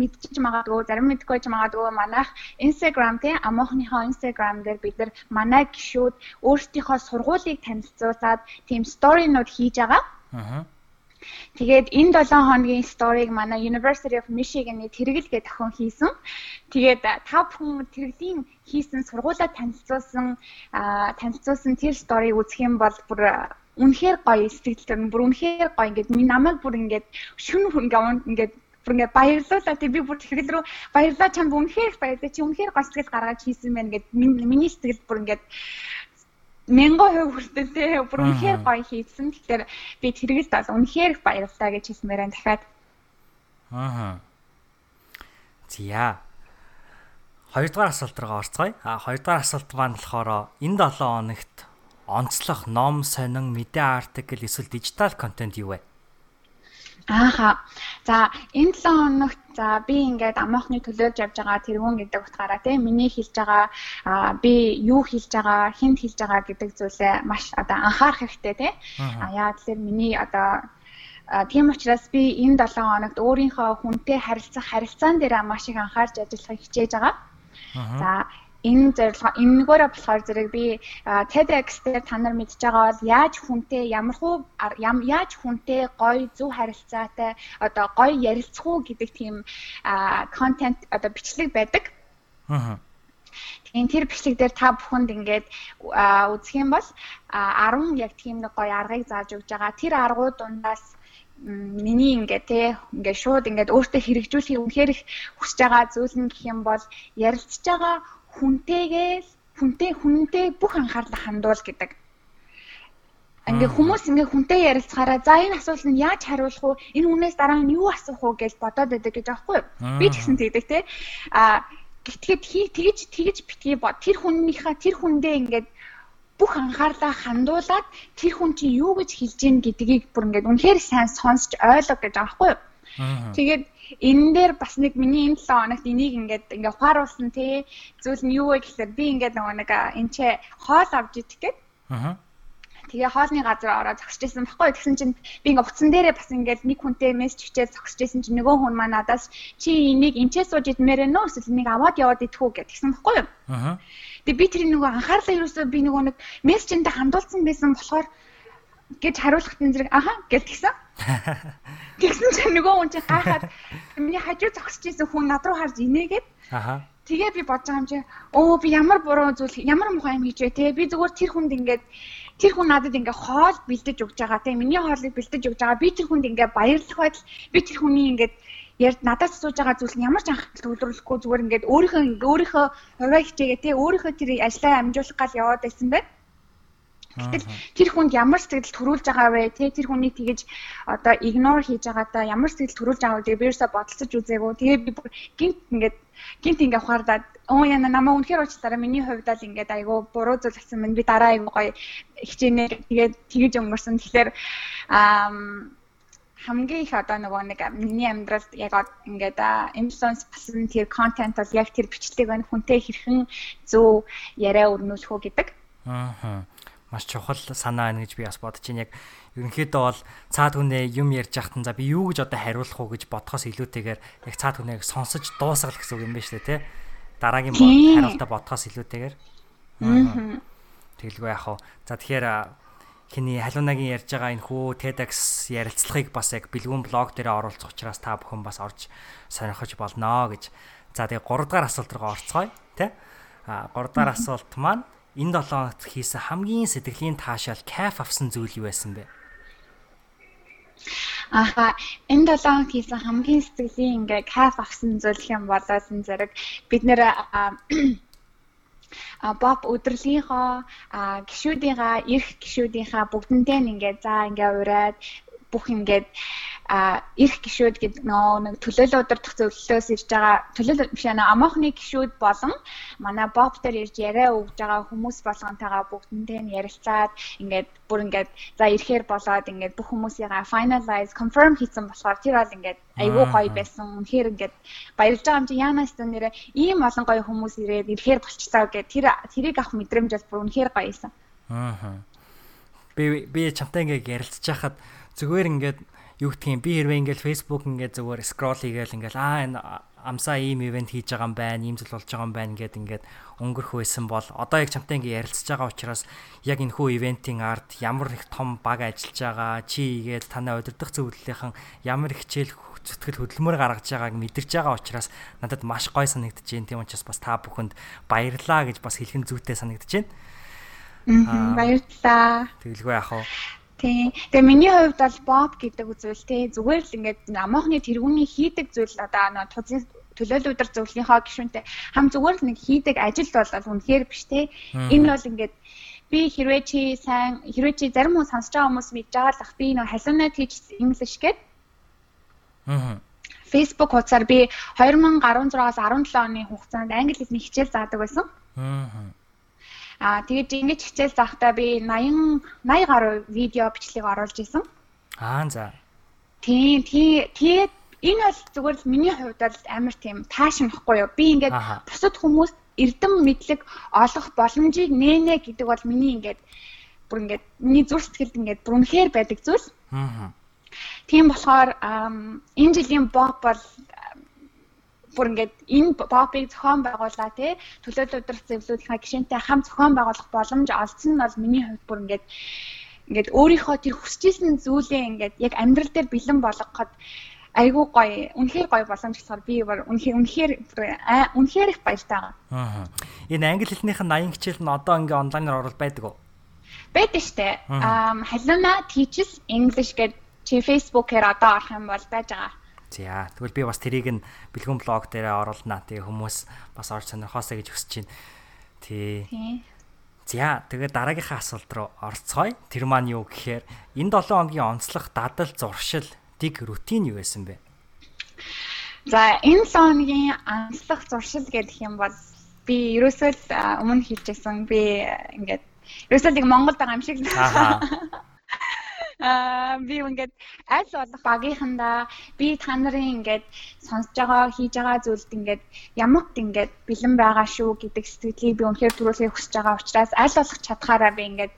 мэдчихэж магадгүй зарим мэдгүй байж магадгүй манайх Instagram тийм амоохныхоо Instagram дээр бид нар манай гишүүд өөрсдийнхөө сургуулийг танилцуулаад тийм сторинууд хийж байгаа. Аа Тэгээд энэ 7 хоногийн сториг манай University of Michigan-ы тэргэл гэдэг охин хийсэн. Тэгээд та бүхэн тэргэлийн хийсэн сургуулаа танилцуулсан танилцуулсан тэр сториг үзэх юм бол бүр үнэхээр гоё сэтгэлтэй бүр үнэхээр гоё. Ингээд намайг бүр ингээд шүн хүн ингээд бүр ингээ баярлуулаа тий би бүр тэгэл рүү баярлаа чамд үнэхээр баярлаа чи үнэхээр гоё сэтгэл гаргаж хийсэн байна гэд. Миний сэтгэл бүр ингээ 1000% хүртэл тий бүр үнэхээр гоё хийсэн. Тэгэхээр би тэргэлд бол үнэхээр их баярлалаа гэж хэлмээр байна дахиад. Аа. Зя. Хоёрдугаар асуулт руу орцгоё. А хоёрдугаар асуулт маань болохоор энэ 7 хоногт онцлох ном, сонин, мэдээ артикл эсвэл дижитал контент юу вэ? Ааха. За энэ 7 хоногт за би ингээд амоохны төлөөж явж байгаа тэргүүн гэдэг утгаараа тийм миний хэлж байгаа би юу хэлж байгаа, хэн хэлж байгаа гэдэг зүйлээ маш одоо анхаарах хэрэгтэй тийм. А яа тэгэхээр миний одоо тийм учраас би энэ 7 хоногт өөрийнхөө хүнтэй харилцах харилцаан дээр маш их анхаарч ажиллахыг хичээж байгаа. За энэ зорилго энэгээрээ болохоор зэрэг би TEDx дээр та нар мэдж байгаа бол яаж хүнтэй ямархуу яаж хүнтэй гоё зөв харилцаатай одоо гоё ярилцах уу гэдэг тийм контент одоо бичлэг байдаг. Аа. Тэгээд тэр бичлэг дээр та бүхэнд ингээд үзэх юм бол 10 яг тийм нэг гоё аргыг зааж өгж байгаа. Тэр аргууд дундаас миний ингээд те ингээд шууд ингээд өөртөө хэрэгжүүлэхийг үнэхээр их хүсэж байгаа зүйл нь гэх юм бол ярилцж байгаа хүнтэйгээл хүнтэй хүнтэй бүх анхаарлаа хандуул гэдэг. Ингээ хүмүүс ингээ хүнтэй ярилцахаараа за энэ асуулт нь яаж хариулах вэ? Энэ хүнээс дараа нь юу асуух вэ гэж бодоод байдаг гэж аахгүй юу? Би ч гэсэн тэгдэг те. А гэтгээд тэгж тэгж битгий бод. Тэр хүннийхээ тэр хүндээ ингээд бүх анхаарлаа хандуулад тэр хүн чинь юу гэж хэлж гин гэдгийг бүр ингээд үнэхээр сайн сонсч ойлго гэж аахгүй юу? Тэгээд энэ дээр бас нэг миний энэ 7 хоногт энийг ингээд ингээ ухааруулсан тий зүйл нь юу вэ гэхээр би ингээд нөгөө нэг энэ ч хоол авч идэх гээд аа Тэгээ хоолны газар ороод зогсож байсан баггүй. Тэгсэн чинь би ингээ утсан дээрээ бас ингээд нэг хүнтэй мессеж бичээд зогсож байсан чинь нөгөө хүн маань надаас чи энийг энчээ сууж идмээр нөө эсвэл энийг аваад яваад идэх үү гэдгсэн баггүй юу? Аа. Тэгээ би тэрийг нөгөө анхаарлаа юусоо би нөгөө нэг мессежэндээ хандуулсан байсан болохоор гэж хариулахад энэ зэрэг аха гэж тэгсэн. Чинь нөгөө хүн чинь гайхаад миний хажуу зогсож исэн хүн над руу харж инээгээд. Аха. Тэгээ би бодож байгаа юм чи өө би ямар буруу зүйл ямар муухай юм хийж вэ? Те би зүгээр тэр хүнд ингээд тэр хүн надад ингээ хоол бэлдэж өгч байгаа. Те миний хоолыг бэлдэж өгч байгаа. Би тэр хүнд ингээ баярлах байтал би тэр хүний ингээд ярд надаас асууж байгаа зүйл нь ямар ч анхаарал төвлөрүүлэхгүй зүгээр ингээд өөрийнхөө өөрийнхөө хуваа хичээгээ те өөрийнхөө тэр ажлаа амжуулах гал яваад байсан байна Гэтэл тэр хүнд ямар сэтгэл төрүүлж байгаа вэ? Тэ тэр хүнийг тэгэж одоо игнор хийж байгаадаа ямар сэтгэл төрүүлж байгаа вэ? Тэгээ биерсээ бодолцож үзээгөө. Тэгээ би бүр гинт ингээд гинт ингээ ухаардаад оо яна намаа үнэхээр уучлаарай миний хувьд л ингээд айгүй буруу зүйл болсон байна. Би дараа айгүй гоё хичээнэ тэгээд тэгэж өнгөрсөн. Тэгэхээр аа хамгийн их одоо нөгөө нэг миний амьдралд яг ингээд influence басан тэр контент бол яг тэр бичлэг байна хүнтэй хэрхэн зөв яриа өрнүүлэх үү гэдэг. Аа маш чухал санаа байна гэж би бас бодож байна. Яг ерөнхийдөө бол цаад хүнээ юм ярьж яхад за би юу гэж одоо хариулах уу гэж бодохоос илүүтэйгээр яг цаад хүнээг сонсож дуусгал гэсэн үг юм байна шүү дээ, тэ. Дараагийн хариултаа бодохоос илүүтэйгээр. Тэгэлгүй яах вэ? За тэгэхээр хиний халуунагийн ярьж байгаа энэ хүү TEDx ярилцлагыг бас яг бэлгүүн блог дээр оруулах учраас та бүхэн бас орж сонирхож болноо гэж. За тэгээ 3 дугаар асуулт руу орцгоё, тэ? А 3 дугаар асуулт маань энэ 7 хоногт хийсэн хамгийн сэтгэлийн таашаал кайф авсан зүйл юу байсан бэ? Аха энэ 7 хоногт хийсэн хамгийн сэтгэлийн ингээ кайф авсан зүйл юм болоод энэ зэрэг бид нэр а боб өдрлийнхоо гişүүдийнхаа эрх гişүүдийнхаа бүгднтэй ингээд за ингээ ураад бүх ингээд а эрх гişүүд гэдэг нөө нэг төлөөлөл удирдах зөвлөлөөс ирж байгаа төлөөлөл биш аа амоохны гişүүд болон манай боб дээр ирж яриа өгж байгаа хүмүүс болгонтойгоо бүгднтэй нь ярилцаад ингээд бүр ингээд за ирэхээр болоод ингээд бүх хүмүүсийгаа finalize confirm хийсэн болохоор тэр бол ингээд айгүй гоё байсан. Үнэхээр ингээд баярлж байгаа юм чи яанаас тань нэрээ ийм олон гоё хүмүүс ирээд ирэхээр болчихсоо гэд тэр тэрийг авах мэдрэмж бол бүр үнэхээр гоё байсан. Аа. Би би чамтай ингээд ярилцж хахад зүгээр ингээд юу гэдгийг би хэрвээ ингээл Facebook ингээд зүгээр скрол хийгээл ингээл аа энэ амсаа ийм ивент хийж байгаа юм байна, ийм зүйл болж байгаа юм байна гэд ингээд өнгөрөх байсан бол одоо яг чамтай ингээд ярилцж байгаа учраас яг энэ хүү ивентийн арт ямар их том баг ажиллаж байгаа, чи игээл танай удирдах зөвлөлийнхэн ямар хичээл зүтгэл хөдөлмөр гаргаж байгааг мэдэрч байгаа учраас надад маш гой санагдаж байна. Тийм учраас бас та бүхэнд баярлаа гэж бас хэлхэн зүйтэй санагдаж байна. Аа баярлалаа. Тэгэлгүй яах вэ? Тийм. Тэгээ миний хувьд бол боб гэдэг зүйл тий зүгээр л ингээд амоохны тэргүүний хийдэг зүйл одоо нөө тузын төлөөлөл өдр зөвлөлийнхөө гишүүнтэй хам зүгээр л нэг хийдэг ажил бол үнэхээр биш тий. Энэ бол ингээд би хэрвээ чи сайн хэрвээ чи зарим хүмүүс сонсож байгаа хүмүүс мэдж байгаа л ах би нөө халуунаа teach English гэдэг. Аа. Facebook хуудасаар би 2016-аас 17 оны хугацаанд англи хэлний хичээл заадаг байсан. Аа Аа тэгээд ингэж хичээл заахтаа би 80 80 гаруй видео бичлэг оруулж исэн. Аа за. Тийм тий тэгээд энэ бол зүгээр л миний хувьд бол амар тийм таашмахгүй юу. Би ингээд бусад хүмүүст эрдэм мэдлэг олох боломжийг нээнэ гэдэг бол миний ингээд бүр ингээд миний зүрх сэтгэлд ингээд бүр үнэхээр байдаг зүйл. Аа. Тийм болохоор энэ жилийн боб бол бүр ингээд энэ попыг зохион байгууллаа тий төлөөлөл өдрөх зөвлөлийнхаа гишэнтэй хамт зохион байгуулах боломж олсон нь бол миний хувьд бүр ингээд ингээд өөрийнхөө тэр хүсэж исэн зүйлээ ингээд яг амьдрал дээр бэлэн болгоход айгүй гоё үнэхээр гоё боломж болохоор би бүр үнэхээр үнэхээр үнэхээр их баяртай байгаа. Аа. Энэ англи хэлнийх нь 80 хичээл нь одоо ингээ онлайнаар орол байдаг уу? Байдаг штэ. Аа халуна teaches English гэдэг чи Facebook-ээр одоо орох юм бол байж байгаа. За тэгвэл би бас тэрийг нь бэлгүүн блог дээр оруулнаа. Тэгээ хүмүүс бас орж сонирхоосаа гэж хүсэж байна. Тий. За тэгээд дараагийнхаа асуулт руу орцгоё. Тэр маань юу гэхээр энэ 7 хоногийн онцлог дадал зуршил дэг рутин юу байсан бэ? За энэ 7 хоногийн онцлог зуршил гэдэг юм бол би ерөөсөө өмнө хэлжсэн би ингээд ерөөсөө л Монголд байгаа юм шиг. Аа Аа би ингээд аль болох багийнхандаа би та нарын ингээд сонсож байгаа хийж байгаа зүйлд ингээд ямагт ингээд бэлэн байгаа шүү гэдэг сэтгэлийг би үнэхээр төрүүлэхийг хүсэж байгаа учраас аль болох чадхаараа би ингээд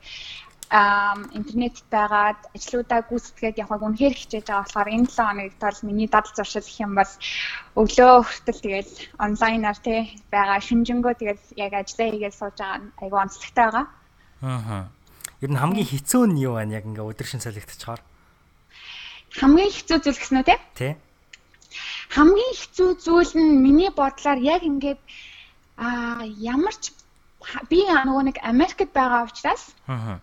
ам интернетд байгаад ажлуудаа гүйцэтгээд явахыг үнэхээр хичээж байгаа болохоор энэ 7 хоногт бол миний дадал зуршил гэх юм бол өглөө хүртэл тэгэл онлайнаар тий байгаа шүнжэнгөө тэгэл яг ажиллаа хийгээд сууж байгаа айгу онцлогтой байгаа. Аа Ер нь хамгийн хэцүү нь юу байна яг ингээ өдөр шин солигдчихоор? Хамгийн хэцүү зүйл гэсэн үү те? Тий. Хамгийн хэцүү зүйл нь миний бодлоор яг ингээд аа ямар ч би нөгөө нэг Америкт байгаа учраас аа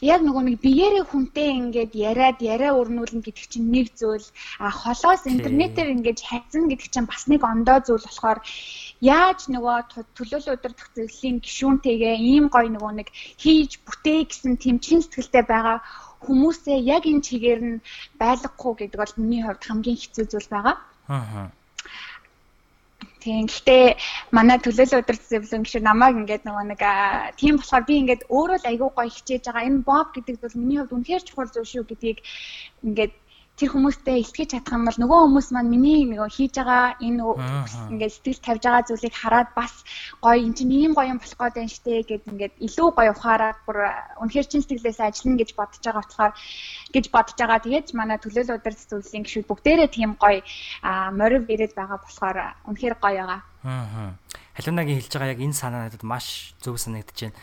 яг нөгөө нэг биеэрээ хүнтэй ингээд яриад яриа өрнүүлнэ гэдэг чинь нэг зүйл. А холоос интернетээр ингээд хайцсан гэдэг чинь бас нэг ондоо зүйл болохоор яаж нөгөө төлөөлөл өдөрдөх зөвлөлийн гишүүнтэйгээ ийм гоё нөгөө нэг хийж бүтээ гэсэн тийм чин сэтгэлтэй байгаа хүмүүсээ яг энэ чигээр нь байлгахгүй гэдэг бол миний хувьд хамгийн хэцүү зүйл байгаа. Аа Тийм. Гэхдээ манай төлөөлөл өдөр зөвлөн гişүү намайг ингээд нөгөө нэг тийм болохоор би ингээд өөрөө л айгүй гоё хичээж байгаа. Энэ боб гэдэг бол миний хувьд үнэхээр чухал зүйл шүү гэдгийг ингээд тэр хүмүүстэй илтгэж чадах юм бол нөгөө хүмүүс маань миний нөгөө хийж байгаа энэ ингээд сэтгэл тавьж байгаа зүйлийг хараад бас гоё эн чинь ийм гоё юм болох гээд байна штэ гэд ингээд илүү гоё ухаараад бүр үнэхээр чин сэтгэлээс ажиллана гэж бодож байгаа болохоор гэж бодож байгаа. Тэгээд манай төлөөлөл удирдах зүйлсийн гишүүд бүгдээрээ тийм гоё морив ирээд байгаа болохоор үнэхээр гоё байгаа. Аа. Халуунагийн хэлж байгаа яг энэ санаа надад маш зөв санагдаж байна.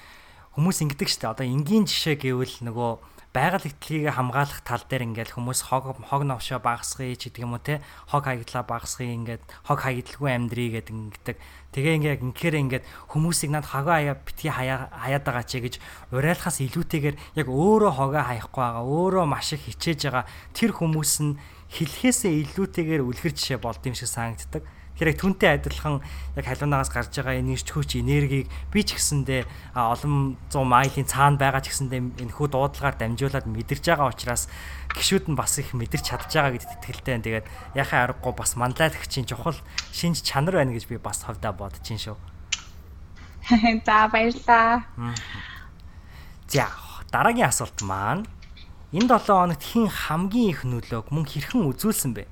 Хүмүүс ингэдэг штэ. Одоо энгийн жишээ гэвэл нөгөө байгаль эрхлэлийг хамгаалах тал дээр ингээл хүмүүс хог хог новшоо багасгая ч гэдэг юм уу те? Хог хаягдлаа багасгая ингээд хог хаягдалгүй амьдрий гэдэг ингэдэг тэгээ ингээд инхээр ингээд хүмүүсийг над хогоо хаяа битгий хаяа хаяад байгаа ч гэж урайлахаас илүүтэйгээр яг өөрөө хогоо хаяхгүй байгаа өөрөө маш их хичээж байгаа. Тэр хүмүүс нь хэлхээсээ илүүтэйгээр үлгэр жишээ болд юм шиг санагддаг Яг түнтэй адилхан яг халуунаас гарч байгаа энэ ирч хүч энергийг би ч гэсэндээ олон 100 майлын цаана байгаа ч гэсэндээ энэ хүү дуудлагаар дамжуулаад мэдэрч байгаа учраас гişүүд нь бас их мэдэрч чадж байгаа гэдэгт итгэлтэй. Тэгээд яхаа аргагүй бас манлайлагчийн чухал шинж чанар байна гэж би бас ховдоо бодож ин шүү. За баярлаа. За дараагийн асуулт маань энэ 7 хоногт хэн хамгийн их нөлөөг мөн хэрхэн үзүүлсэн бэ?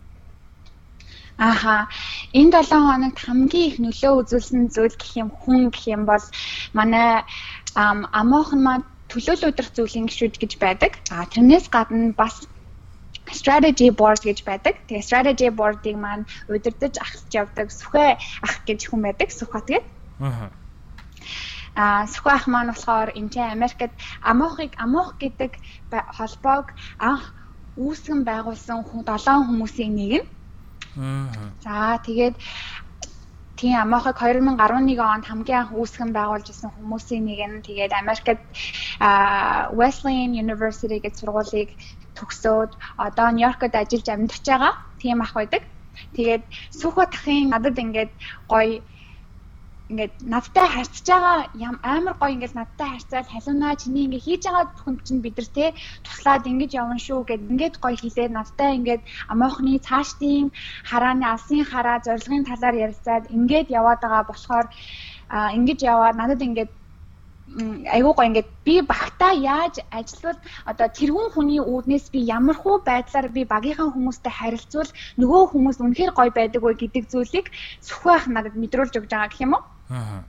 Ааха. Энэ 7 хоногт хамгийн их нөлөө үзүүлсэн зүйл гэх юм хүн гэх юм бол манай амоохон маань төлөөлөл өдрөх зүйлийн гişүүд гэж байдаг. А тэрнээс гадна бас strategy board гэж байдаг. Тэгээ strategy board-ыг маань удирдах ахсч явдаг Сүхэ ах гэж хүн байдаг. Сүхбат гэдэг. Аа. А Сүхэ ах маань болохоор энэ Америкт амоохыг амоох гэдэг холбоог анх үүсгэн байгуулсан 7 хүмүүсийн нэг нь За тэгээд тийм Амохыг 2011 онд хамгийн анх үүсгэн байгуулж исэн хүмүүсийн нэг нь тэгээд Америкт Wesleyan University гэж сургуулийг төгсөөд одоо Нью-Йоркод ажиллаж амьдарч байгаа. Тийм ах байдаг. Тэгээд Сүхбат ахын надад ингээд гоё ингээд надтай харьцаж байгаа амар гоё ингээд надтай харьцаад халуунаа чиний ингээд хийж байгаа бүхэнд чинь бид нар те туслаад ингэж явна шүү гэд ингээд гоё хэлээд надтай ингээд амоохны цаашдын харааны алсын хараа зорилгын талаар ярилцаад ингээд яваад байгаа болохоор ингэж яваад надад ингээд айгуу гоо ингээд би багтаа яаж ажиллавал одоо тэрүүн хүний үүднээс би ямар хуу байдлаар би багийнхаа хүмүүстэй харилцвал нөгөө хүмүүс үнэхээр гоё байдаг вэ гэдэг зүйлийг сүхбаах надад мэдрүүлж өгч байгаа гэх юм уу Аа.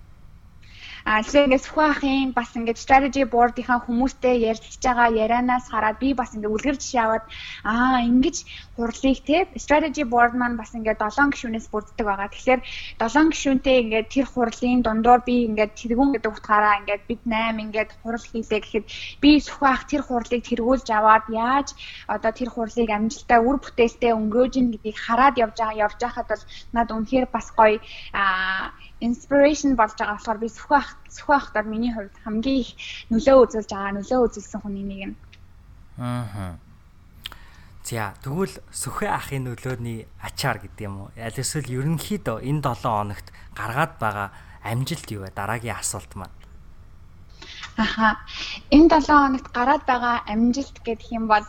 А тэгэхээр ингээд сүхбаахын бас ингээд strategy board-ийнхаа хүмүүстэй ярилцж байгаа ярианаас хараад би бас ингээд үлгэр жишээ аваад аа ингэж хурлыг те strategy board маань бас ингээд 7 гишүүнээс бүрддэг байгаа. Тэгэхээр 7 гишүүнтэй ингээд тэр хурлын дундуур би ингээд тэргүүн гэдэг утгаараа ингээд бид 8 ингээд хурал хийлээ гэхэд би сүхбаах тэр хурлыг тэргүүлж аваад яаж одоо тэр хурлыг амжилттай үр бүтээлтэй өнгөрөөж ин гэдгийг хараад явж байгаа явж байхад бол над үнэхээр бас гоё аа inspiration болж байгаа болохоор би сүхэ ахтар миний хувьд хамгийн их нөлөө үзүүлж байгаа нөлөө үзүүлсэн хүний нэг нь. Аа. За тэгвэл сүхэ ахын нөлөөний ачаар гэдэг юм уу? Аль эсвэл ерөнхийдөө энэ 7 хоногт гаргаад байгаа амжилт юу вэ? Дараагийн асуулт маань. Аха. Энэ 7 хоногт гараад байгаа амжилт гэдэг юм бол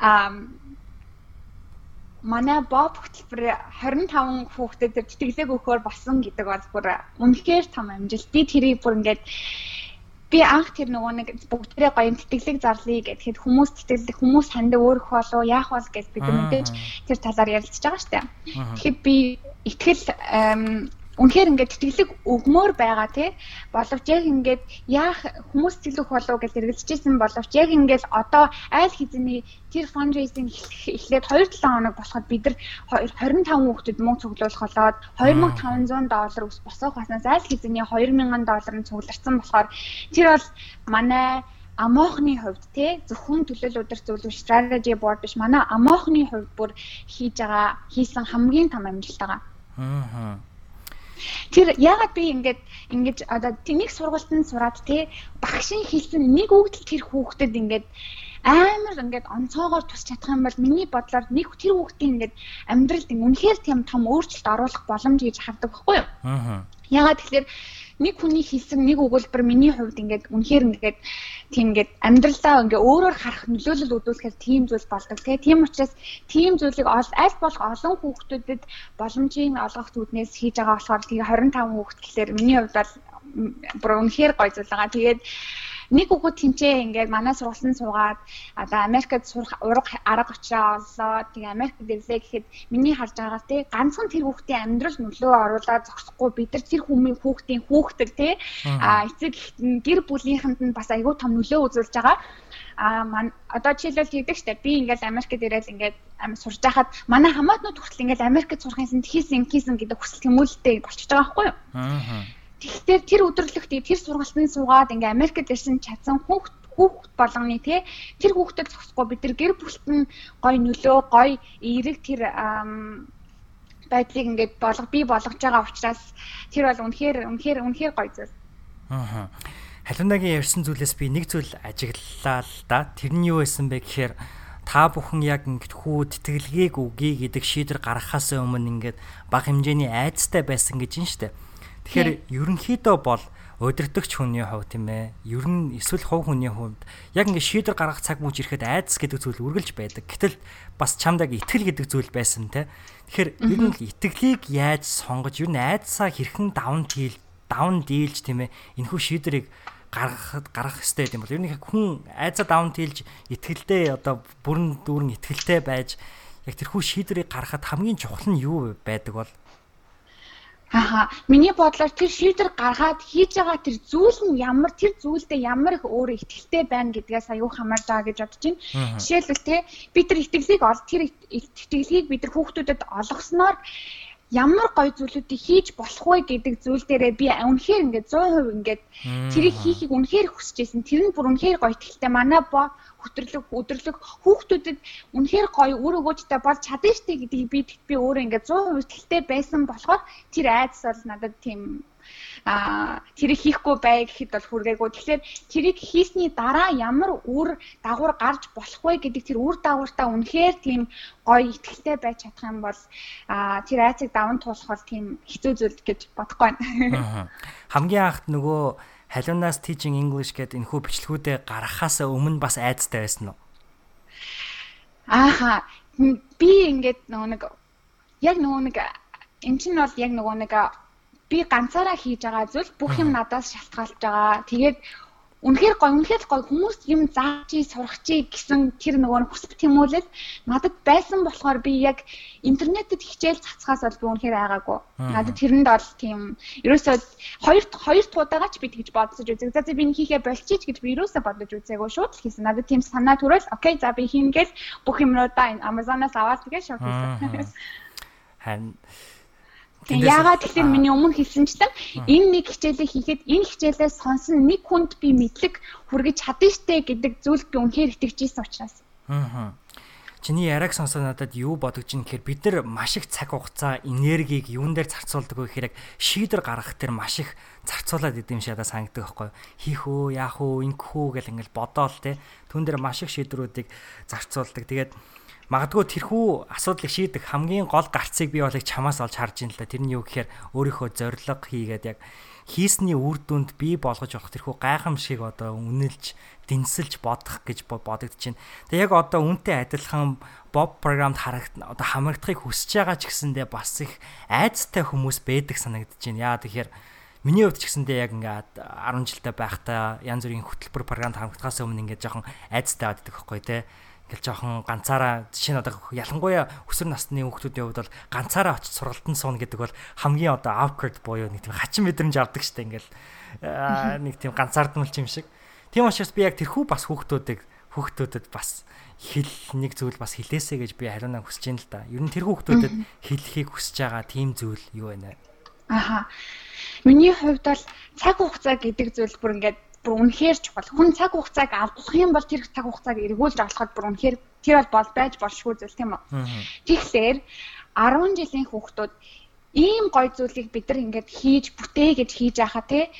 аа манай боб хөтөлбөр 25 хүүхдэд төр тэтгэлэг өгөхөөр болсон гэдэг бол бүр үнэхээр том амжилт. Би тэрийг бүр ингээд би анх тэр нөгөө нэг бүгдээрээ гоё тэтгэлэг зарлая гэхэд хүмүүс тэтгэлэг хүмүүс хандаа өөрөх болоо яах бол гэж бид мэдээж тэр талаар ярилцж байгаа штэ. Тэгэхээр би ихтгэл үнэхээр ингээд тэтгэлэг өгмөр байгаа тий боловч яг ингээд яах хүмүүс тэтгэлэг болов гэж эргэлзэжсэн боловч яг ингээд одоо айл хэзээний тэр fundraising эхлээд 2-7 хоног болоход бид нар 25 хүүхдэд мөнгө цуглуулах болоод 2500 доллар ус босох баснаас айл хэзээний 2000 доллар нь цугларсан болохоор тэр бол манай амоохны хувьд те зөвхөн төлөөлөл өдөр зөвлөм strategy board биш манай амоохны хувьд бүр хийж байгаа хийсэн хамгийн том амжилт байгаа. Аа Тэр яагаад би ингээд ингэж одоо тэнийг сургалтанд сураад тий багшийн хэлсэн нэг үгдэл тэр хүүхдэд ингээд амар ингээд онцоогоор тусч чадах юм бол миний бодлоор нэг тэр хүүхдийн ингээд амьдралд үнэхээр тийм том өөрчлөлт оруулах боломж гэж хардаг байхгүй юу? Аа. Яагаад тэгэхээр нэг хүний хэлсэн нэг өгүүлбэр миний хувьд ингээд үнэхээр ингээд тийм ингээд амьдралдаа ингээ өөрөөр харах нөлөөлөл үзүүлэхээр тийм зүйл болдог тийм тийм учраас тийм зүйлийг аль болох олон хүүхдүүдэд боломжийн олгох зүуднээс хийж байгаа болохоор тэгээ 25 хүүхд гэхэлэр миний хувьд бол бүр үнэхээр гоё зүйл байгаа. Тэгээд нэг үгөө тэнцээ ингээд манай сургалтанд суугаад одоо Америкт сурах ураг арга учраа оллоо. Тэгээ Америкт ирлээ гэхэд миний харж байгаа тий ганцхан тэр хүүхдийн амьдрал нөлөө оруулаад зогсохгүй бид нар тэр хүмүүийн хүүхдийн хүүхдэл тий а эцэг гэр бүлийнхэнд нь бас айгүй том нөлөө үзүүлж байгаа. А ман одоо жишээлбэл тэгдэг штэ би ингээл Америкт ирээд ингээд сурж байхад манай хамаатнууд хүртэл ингээл Америкт сурах юмсан хийсэн хийсэн гэдэг хүсэл тэмүүлэлтэй болчихж байгаа байхгүй юу? Аа Тэгэхээр тэр өдөрлөгт тэр сургалтанд суугаад ингээ Америкт ирсэн чадсан хүүхд хүүхд болгоны тий тэр хүүхдэд зогсохгүй бид нар гэр бүлтэн гой нөлөө гой эерэг тэр байдлыг ингээд болго би болгож байгаа учраас тэр бол үнэхээр үнэхээр үнэхээр гоё зүйл. Аа. Халуунагийн ярьсан зүйлээс би нэг зүйл ажиглалаа л да. Тэр нь юу байсан бэ гэхээр та бүхэн яг ингээд хүү тэтгэлгийг үгүй гэдэг шийдвэр гаргахаас өмнө ингээд бага хэмжээний айцтай байсан гэж юм штэ. Тэгэхээр ерөнхийдөө бол удирдахч хүний хувь тийм ээ. Ер нь эсвэл хувь хүний хувьд яг ингээд шийдвэр гаргах цаг мөч ирэхэд айдас гэдэг зүйл үргэлж байдаг. Гэтэл бас чамд яг итгэл гэдэг зүйл байсан те. Тэгэхээр ер нь итгэлийг яаж сонгож ер нь айдасаа хэрхэн даван дийл даван дийлж тийм ээ. Энэхүү шийдвэрийг гаргахад гаргах хэрэгтэй юм бол ер нь хүн айцаа даун тэлж итгэлтэй одоо бүрэн дүүрэн итгэлтэй байж яг тэрхүү шийдвэрийг гаргахад хамгийн чухал нь юу байдаг бол Аха миний бодлоор тэр шийдвэр гаргаад хийж байгаа тэр зүйл нь ямар тэр зүйлдээ ямар их өөр ихтгэлтэй байна гэдгээс аюу хамаарж байгаа гэж бодож байна. Жишээлбэл те бид нар итгэлийг ол тэр итгэлийг бид нар хүүхдүүдэд олгосноор ямар гоё зүйлүүдийг хийж болох вэ гэдэг зүйл дээрээ би үнэхээр ингээд 100% ингээд тэрийг хийхийг үнэхээр хүсэж байсан. Тэр нь бүр үнэхээр гоё ихтэй. Манай бо хөтрлөг өдрлөг хүүхдүүдэд үнэхээр гоё үр өгөөжтэй болж чадна штэ гэдгийг би би өөрөө ингээд 100% ихтэй байсан болохоор тэр айдас бол надад тийм а тэрийг хийхгүй бай гэхэд бол хүргээгүй. Тэгэхээр тэрийг хийсний дараа ямар үр дагавар гарч болох вэ гэдэг тэр үр дагавартаа үнэхээр тийм гоё ихтэй байж чадах юм бол а тэр айцыг даван туулах бол тийм хэцүү зүйл гэж бодохгүй байна. Хамгийн анхд нөгөө Halunаас Teaching English гэдэг энэхүү бичлэгүүдээ гаргахаас өмнө бас айцтай байсан уу? Ааха би ингээд нөгөө нэг яг нөгөө нэг эн чинь бол яг нөгөө нэг би ганцаараа хийж байгаа зүйл бүх юм надаас шалтгаалж байгаа. Тэгээд үнэхээр гоё үнэхээр гоё хүмүүс юм зааж чи сурах чи гэсэн тэр нөгөө хүсэл тэмүүлэл надад байсан болохоор би яг интернетэд хичээл цацхаас бол би үнэхээр айгаагүй. Надад тэрэнд бол тийм ерөөсөө хоёр хоёр туудагач би тэгж бодсож үзэг. За би энэ хийхээ болчих гэж би ерөөсөө бодож үзээгүй шууд л хийсэн. Надад тийм санаа төрөл окей за би хийнгээл бүх юмнуудаа Amazon-аас аваад тэгээ шууд хийсэн. Тэгээ яагаад тэгэхээр миний өмнө хэлсэнчлэн энэ нэг хичээлээ хийхэд энэ хичээлээ сонсон нэг хүнд би мэдлэг хүргэж чадна штэ гэдэг зүйлд би үнэхээр итгэж ийсэн учраас. Аа. Чиний яриаг сонсоод надад юу бодогч юм гэхээр бид нар маш их цаг хугацаа, энергийг юун дээр зарцуулдаг вэ гэхээр шийдвэр гаргах дээр маш их зарцуулаад идэм шатаа санагдаг байхгүй хийх үү, яах үү, ингэх үү гэл ингээл бодоол те. Түн дээр маш их шийдвэрүүдийг зарцуулдаг. Тэгээд магадгүй тэрхүү асуудлыг шийдэх хамгийн гол гарцыг би болыг чамаас олж харж ин л да. Тэр нь юу гэхээр өөрийнхөө зориг хийгээд яг хийсний үр дүнд би болгож авах тэрхүү гайхамшиг одоо үнэлж дэнсэлж бодох гэж байна. Тэгээ яг одоо үнтэй адилхан боб програмд харагд одоо хамрагдахыг хүсэж байгаа ч гэсэндээ бас их айцтай хүмүүс байдаг байна. Яа тэгэхээр миний хувьд ч гэсэндээ яг ингээд 10 жилдээ байхдаа янз бүрийн хөтөлбөр програмд хамрагдахаас өмнө ингээд жоохон айцтай байдаг байхгүй тий ингээл жоохон ганцаараа жишээ нь одоо ялангуяа өсвөр насны хүүхдүүдийн хувьд бол ганцаараа очиж сургалтанд сууна гэдэг бол хамгийн одоо awkward буюу нэг тийм хачин мэдрэмж авдаг штэ ингээл нэг тийм ганцаардмал юм шиг. Тийм учраас би яг тэрхүү бас хүүхдүүдийг хүүхдүүдэд бас хэл нэг зүйл бас хилээсэ гэж би хариунаа хүсэж байна л да. Ер нь тэр хүүхдүүдэд хэлхийг хүсэж байгаа тийм зүйл юу вэ? Аха. Миний хувьд бол цаг хугацаа гэдэг зүйл бүр ингээд бүр үнэхээр чухал. Хүн цаг хугацааг авах юм бол тэр цаг хугацааг эргүүлж олоход бүр үнэхээр тэр бол бол байж болшгүй зүйл тийм үү. Тэгэхээр 10 жилийн хүүхдүүд ийм гой зүйлийг бид нар ингээд хийж бүтээ гэж хийж яхаа те.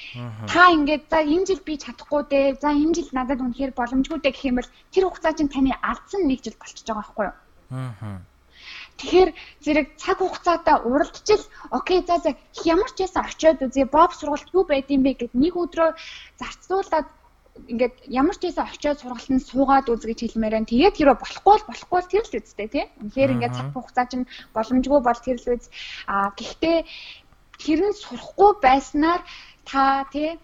Та ингээд за энэ жил би чадахгүй дээ за энэ жил надад үнэхээр боломжгүй дээ гэх юм бол тэр хугацаа чинь таны алдсан нэг жил болчихж байгаа байхгүй юу? Аа Тэгэхээр зэрэг цаг хугацаатай уралдчил окей за за ямар ч ясаа очиод үзье боб сургалт юу байд юм бэ гэд нэг өдрөө зарцуулаад ингээд ямар ч ясаа очиод сургалтанд суугаад үз гэж хэлмээр байна. Тэгээд тэрөө болохгүй бол болохгүй л тэр л үстэй тий. Үнэхээр ингээд цаг хугацаа чинь боломжгүй бол тэр л үз. Аа гэхдээ тэр нь сурахгүй байснаар та тий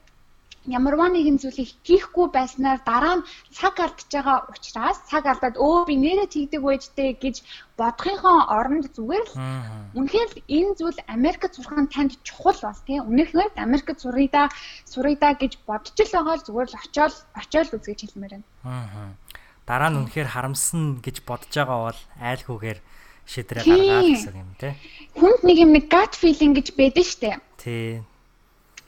ямарваа нэгэн зүйлийг хийхгүй байснаар дараа нь цаг алдж байгаа учраас цаг алдаад өө би нэрээ тэгдэг байжтэй гэж бодохынхоо оронд зүгээр л үнэхээр энэ зүйл Америкт сурах нь танд чухал бол тийм үнэхээр Америкт сурыдаа сурыдаа гэж бодож л байгаа л зүгээр л очиол очиол үзгэж хэлмээр байна. Аа. Дараа нь үнэхээр харамсна гэж бодож байгаа бол айлгүйгээр шидрээ гаргаад гэсэн юм тий. Хүнд нэг юм нэг gut feeling гэж байдаг штэ. Тий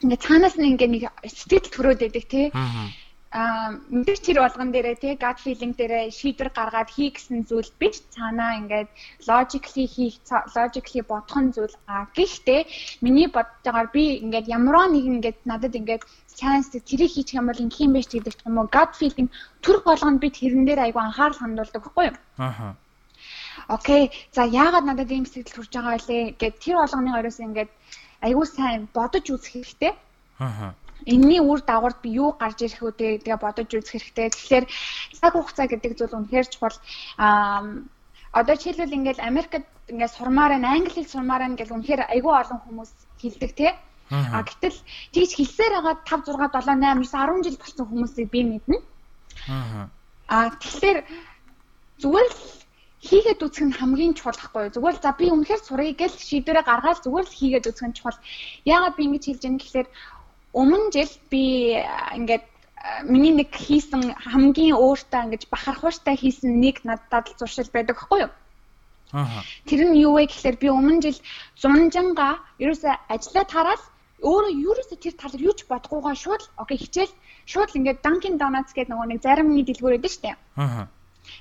ингээ цаанаас нь ингээ нэг сэтгэл төрөөд байдаг тий. Аа мэдээж тэр болгон дээрээ тий gut feeling дээрээ шийдвэр гаргаад хий гэсэн зүйл биш цаанаа ингээд logically хийх logically бодох нь зүйл а гэхдээ миний бодож байгаагаар би ингээд ямарваа нэг ингээд надад ингээд chance тэрийг хийчих юм бол ингээ юм биш гэдэг юм уу gut feeling төр болгонд би тэрэн дээр айгу анхаарал хандуулдаг байхгүй юу? Аа. Окей. За яагаад надад ийм сэтгэл төрж байгаа вэ гэд тэр болгоны ороос ингээд айгүй сайн бодож үзэх хэрэгтэй. Аа. Энийний үр дагаварт би юу гарч ирэх үү тэгээ бодож үзэх хэрэгтэй. Тэгэхээр цаг хугацаа гэдэг зүйл үнэхээр чухал. Аа одоо жишээлбэл ингээд Америкт ингээд сурмаар байна, англи хэл сурмаар байна гэж үнэхээр айгүй олон хүмүүс хэлдэг тий. А гэтэл тийч хэлсээр байгаа 5 6 7 8 9 10 жил болсон хүмүүсийг би мэднэ. Аа. А тэгэхээр зүгээр л хийгээд үзэх нь хамгийн чухал юу. Зүгээр л за би үнэхээр сурыг гэл шийдвэрээ гаргаад зүгээр л хийгээд үзэх нь чухал. Яагаад би ингэж хэлж байгаа гэхээр өмнө жил би ингээд миний нэг хийсэн хамгийн өөртөө ингэж бахархууштай хийсэн нэг надад зуршил байдаг байхгүй юу. Аа. Тэр нь юу вэ гэхээр би өмнө жил зунжанга ерөөсөө ажиллаа тараад өөрөө ерөөсөө тэр тал юу ч бодгоогаа шууд окей хичээл шууд ингээд Dunkin Donuts гэдэг нөгөө нэг зарим нэг дэлгүүр шүү дээ. Аа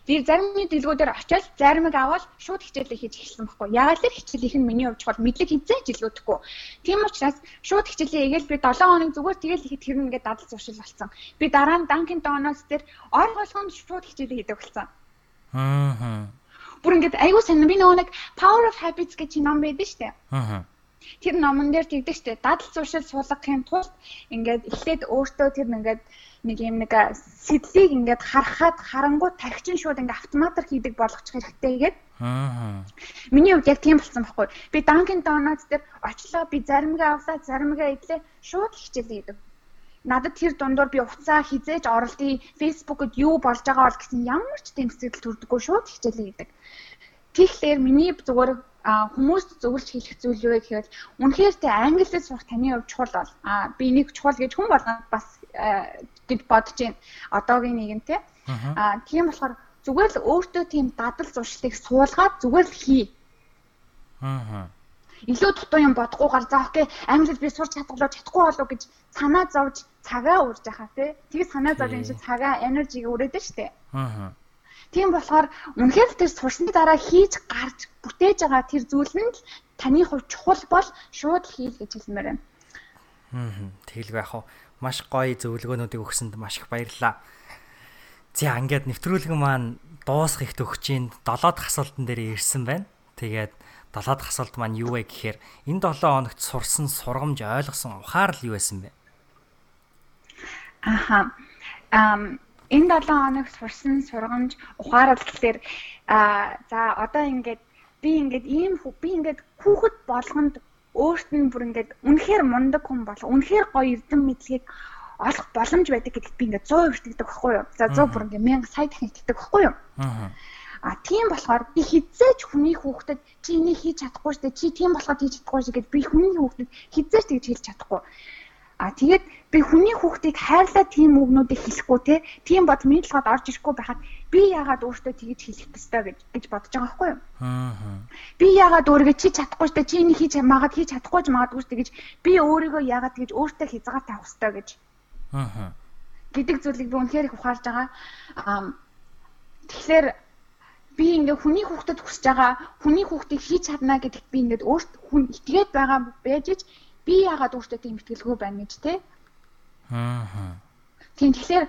Би заримны дэлгүүдээр очиод заримыг аваад шууд хичээлээ хийж эхэлсэн байхгүй. Яагаад л хичээлийнх нь миний хувьд чухал мэдлэг хизээч илүүдэхгүй. Тийм учраас шууд хичээлээ эгээл би 7 хоног зүгээр тэгэл ихэд тэр ингээд дадал зуршил болсон. Би дараа нь Dunkin Donuts дээр ор болгонд шууд хичээлээ хийдэг болсон. Аа. Бүр ингээд аягүй сайн би нөгөө нэг Power of Habits гэж ном байдаг шүү дээ. Аа тэр номон дээр тэгдэг штэ дадал зуршил суулгахын тулд ингээд эхлээд өөртөө тэр ингээд нэг юм нэг сэтлийг ингээд харахад харангуй тархичин шууд ингээд автоматар хийдэг болгочих хэрэгтэй гээд Аа. Миний хувьд яг тийм болсон байхгүй. Би Dunkin Donuts дээр очлоо би заримгаа авлаа, заримгаа идлээ шууд хичээлээ хийдэг. Надад тэр дундуур би уцаа хизээж оролдъё, Facebook-д юу болж байгаа бол гэсэн ямар ч сэтгэл төрдөггүй шууд хичээлээ хийдэг. Тэгэхээр миний зүгээр хүмүүст зөвлөж хэлэх зүйл юу гэхээр үнэхээр тэ англиэд сурах таны хувьд чухал бол а би нэг чухал гэж хүн болгонд бас гэж бодож байна. Одоогийн нийгэмтэй. А тийм болохоор зүгээр л өөртөө тийм дадал зуршлыг суулгаад зүгээр л хий. Аа. Илүү дутуу юм бодохгүйгээр за окей англид би сурч чадгалаа чадахгүй болов гэж санаа зовж цагаа уурж яхаа тий. Тэгээ санаа зовж энэ чинь цагаа энержиг өрөөд штэ. Аа Тийм болохоор үнэхээр тэр сурсны дараа хийж гарч бүтээж байгаа тэр зүйл нь л таны хувь чухал бол шууд хийл гэж хэлмээр байна. Аа тэгэлгүй яг хаа маш гоё зөвлөгөөнүүдийг өгсөнд маш их баярлалаа. За ингээд нэвтрүүлгэн маань дуусах ихт өгч ин 7 дахь асуултан дээр ирсэн байна. Тэгээд 7 дахь асуулт маань юу вэ гэхээр энэ 7 хоногт сурсан сургамж ойлгосон ухаар л юу байсан бэ? Аха. Ам энэ 7 хоног сурсан сургамж ухаарал гэхээр а за одоо ингээд би ингээд ийм би ингээд хүүхэд болгонд өөрт нь бүр ингээд үнэхээр мундаг хүн болох үнэхээр гоё эрдэм мэдлэгийг олох боломж байдаг гэдэгт би ингээд 100% итгэдэг байхгүй юу. За 100 бүр ингээд 1000 сая дахин итгэдэг байхгүй юу. А тийм болохоор би хизээч хүний хүүхдэд чи энийг хийж чадахгүй штэ чи тийм болоход хийж чадахгүй штэ гэд би хүний хүүхдэд хизээч тэгж хэлж чадахгүй. А тэгээд би хүний хүүхдийг хайрлаа тийм үгнүүдийг хэлэхгүй те тийм бод миний толгойд орж ирэхгүй байхад би яагаад өөртөө тэгж хэлэх ёстой гэж гэж бодож байгаа байхгүй юу? Аа. Би яагаад өөрийгөө чи чадахгүй штэ чи энийг хийж магад хийж чадахгүй ч магадгүй штэ гэж би өөрийгөө яагаад тэгж өөртөө хязгаар тавих ёстой гэж. Аа. гэдэг зүйлийг би үнэхээр их ухаарж байгаа. Аа тэгэхээр би ингээ хүний хүүхдэд хүсэж байгаа хүний хүүхдийг хийж чадна гэдэгт би ингээд өөрт хүн итгээд байгаа байж ч би яагаад өөртөө тийм итгэлгүй байна гэж те. Аа. Тийм тэгэхээр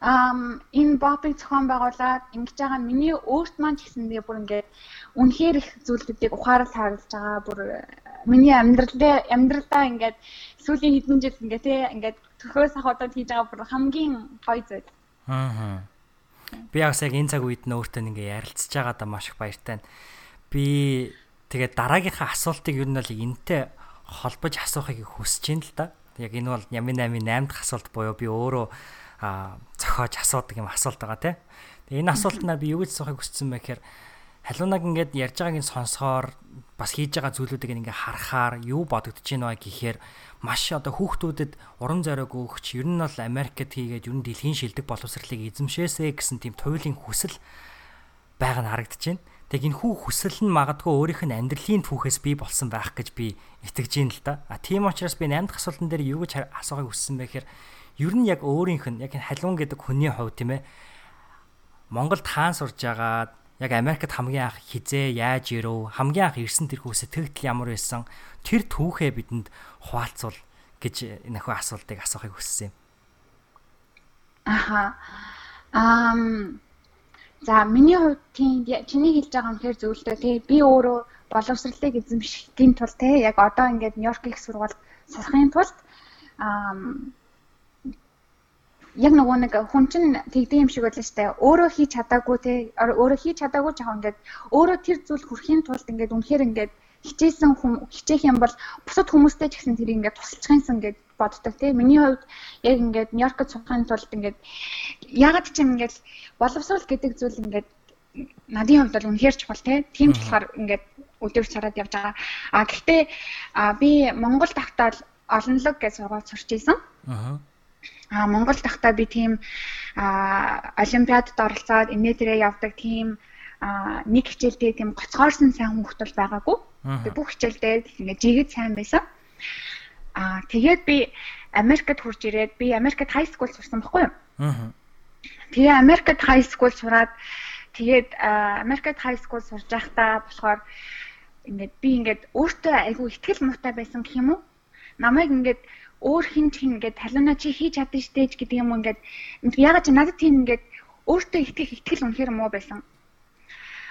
ам энэ бопыг зохион байгуулад ингэж байгаа миний өөрт маань ч гэсэндээ бүр ингээд үнэхээр их зүйлүүдийг ухаарал харуулж байгаа бүр э, миний амьдралдаа амьдралдаа ингээд сүүлийн хэдэн жил ингээд те ингээд төхөөс ахуудад хийж байгаа бүр хамгийн гоё зүйл. Аа. Би яг яг энэ цаг үед нь өөртөө ингээ ярилцж байгаадаа маш их баяртай. Би тэгээд дараагийнхаа асуултыг юу нь бол энтэй холбож асуухыг хүсэж байна л да. Яг энэ бол Ямин 8-ын 8 дахь асуулт буюу би өөрөө зохиож асуудаг юм асуулт байгаа тий. Энэ асуултнаар би юу гэж асуухыг хүссэн бэ гэхээр халуунаг ингээд ярьж байгааг нь сонсохоор бас хийж байгаа зүйлүүдийг ингээ харахаар юу бодогдож байна вэ гэхээр маш одоо хүүхдүүдэд уран зориг өгч ер нь бол Америкт хийгээд ер нь дэлхийн шилдэг боловсролыг эзэмшээсэ гэсэн тийм туйлын хүсэл байга нь харагдаж байна. Тэг энэ хүү хүсэл нь магадгүй өөрийнх нь амьдралын түүхээс бий болсон байх гэж би итгэж байна л да. А тийм учраас би 8 дахь асуултан дээр юу гэж асуухыг хүссэн бэ гэхээр ер нь яг өөрийнх нь яг энэ халуун гэдэг хүний хувь тийм ээ Монголд хаан сурж агаад яг Америкт хамгийн анх хизээ яаж ирв хамгийн анх ирсэн тэрхүү сэтгэл ямар байсан тэр түүхээ бидэнд хуваалцвал гэж энэ хөө асуултыг асуухыг хүссэн юм. Аха. Ам за миний хувьд тийм чиний хэлж байгаа юм хэр зөвлөдөө тий би өөрөө боловсролыг эзэмшихийн тулд те яг одоо ингээд Нью-Йорк их сургуульд сурахын тулд ам яг нөгөө нэг хүн чинь тэгдэг юм шиг байлаа штэ өөрөө хийж чадаагүй те өөрөө хийж чадаагүй жаа ингээд өөрөө тэр зүйл хүрхийн тулд ингээд үнэхээр ингээд хичээсэн хүм хичээх юм бол бусад хүмүүстэй ч гэсэн тэр ингээд тусалчихсан гэд боддог. Те миний хувьд яг ингээд Нью-Йоркд сурахын тулд ингээд ягаад ч юм ингээд боловсрол гэдэг зүйл ингээд надын хувьд бол үнэхээр чухал тийм ч болохоор ингээд өдөр цараад явж байгаа. А гэхдээ би Монгол тагтаал олонлог гэж сургууль сурч ийсэн аа А Монгол тахта би тийм олимпиадад оролцоод инээдрээ явдаг тийм нэг хичээлдээ тийм гоцгоорсон сайн хүүхд бол байгаагүй. Тэгээ бүх хичээлдээ ингээд жигэд сайн байсан. Аа тэгээд би Америкт хурж ирээд би Америкт хай скул сурсан байхгүй юу? Аа. Тэгээ Америкт хай скул сураад тэгээд Америкт хай скул сурж байхдаа болохоор ингээд би ингээд өөртөө айгүй ихтгэл муутай байсан гэх юм уу? Намайг ингээд өөр хин ч ингээд талуна чи хийж чадсан штэ гэдэг юм ингээд ягаад чи надад тийм ингээд өөртөө итгэх итгэл үнэхээр муу байсан.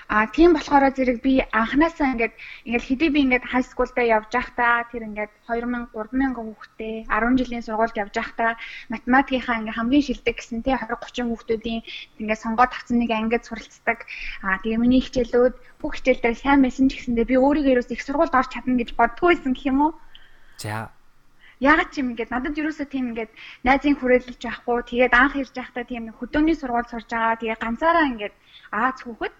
А тийм болохоор зэрэг би анханасаа ингээд ингээд хэдий би ингээд хай скулдаа явж байхдаа тэр ингээд 2000 3000 хүүхдээ 10 жилийн сургуульд явж байхдаа математикийнхаа ингээд хамгийн шилдэг гэсэн тий 20 30 хүүхдүүдийн ингээд сонгоод авсан нэг ангид суралцдаг. А тэгээ миний хичээлүүд бүх хичээлдээ сайн байсан ч гэсэндээ би өөрийгөө ерөөс их сургуульд орж чадна гэж боддгоо байсан гэх юм уу? За яг ч юм ингээд надад юусоо тийм ингээд найзын хүрээлэлж байхгүй тэгээд анх ирж байхдаа тийм хөдөөний сургууль сурж байгаа тэгээд ганцаараа ингээд Аз хүүхэд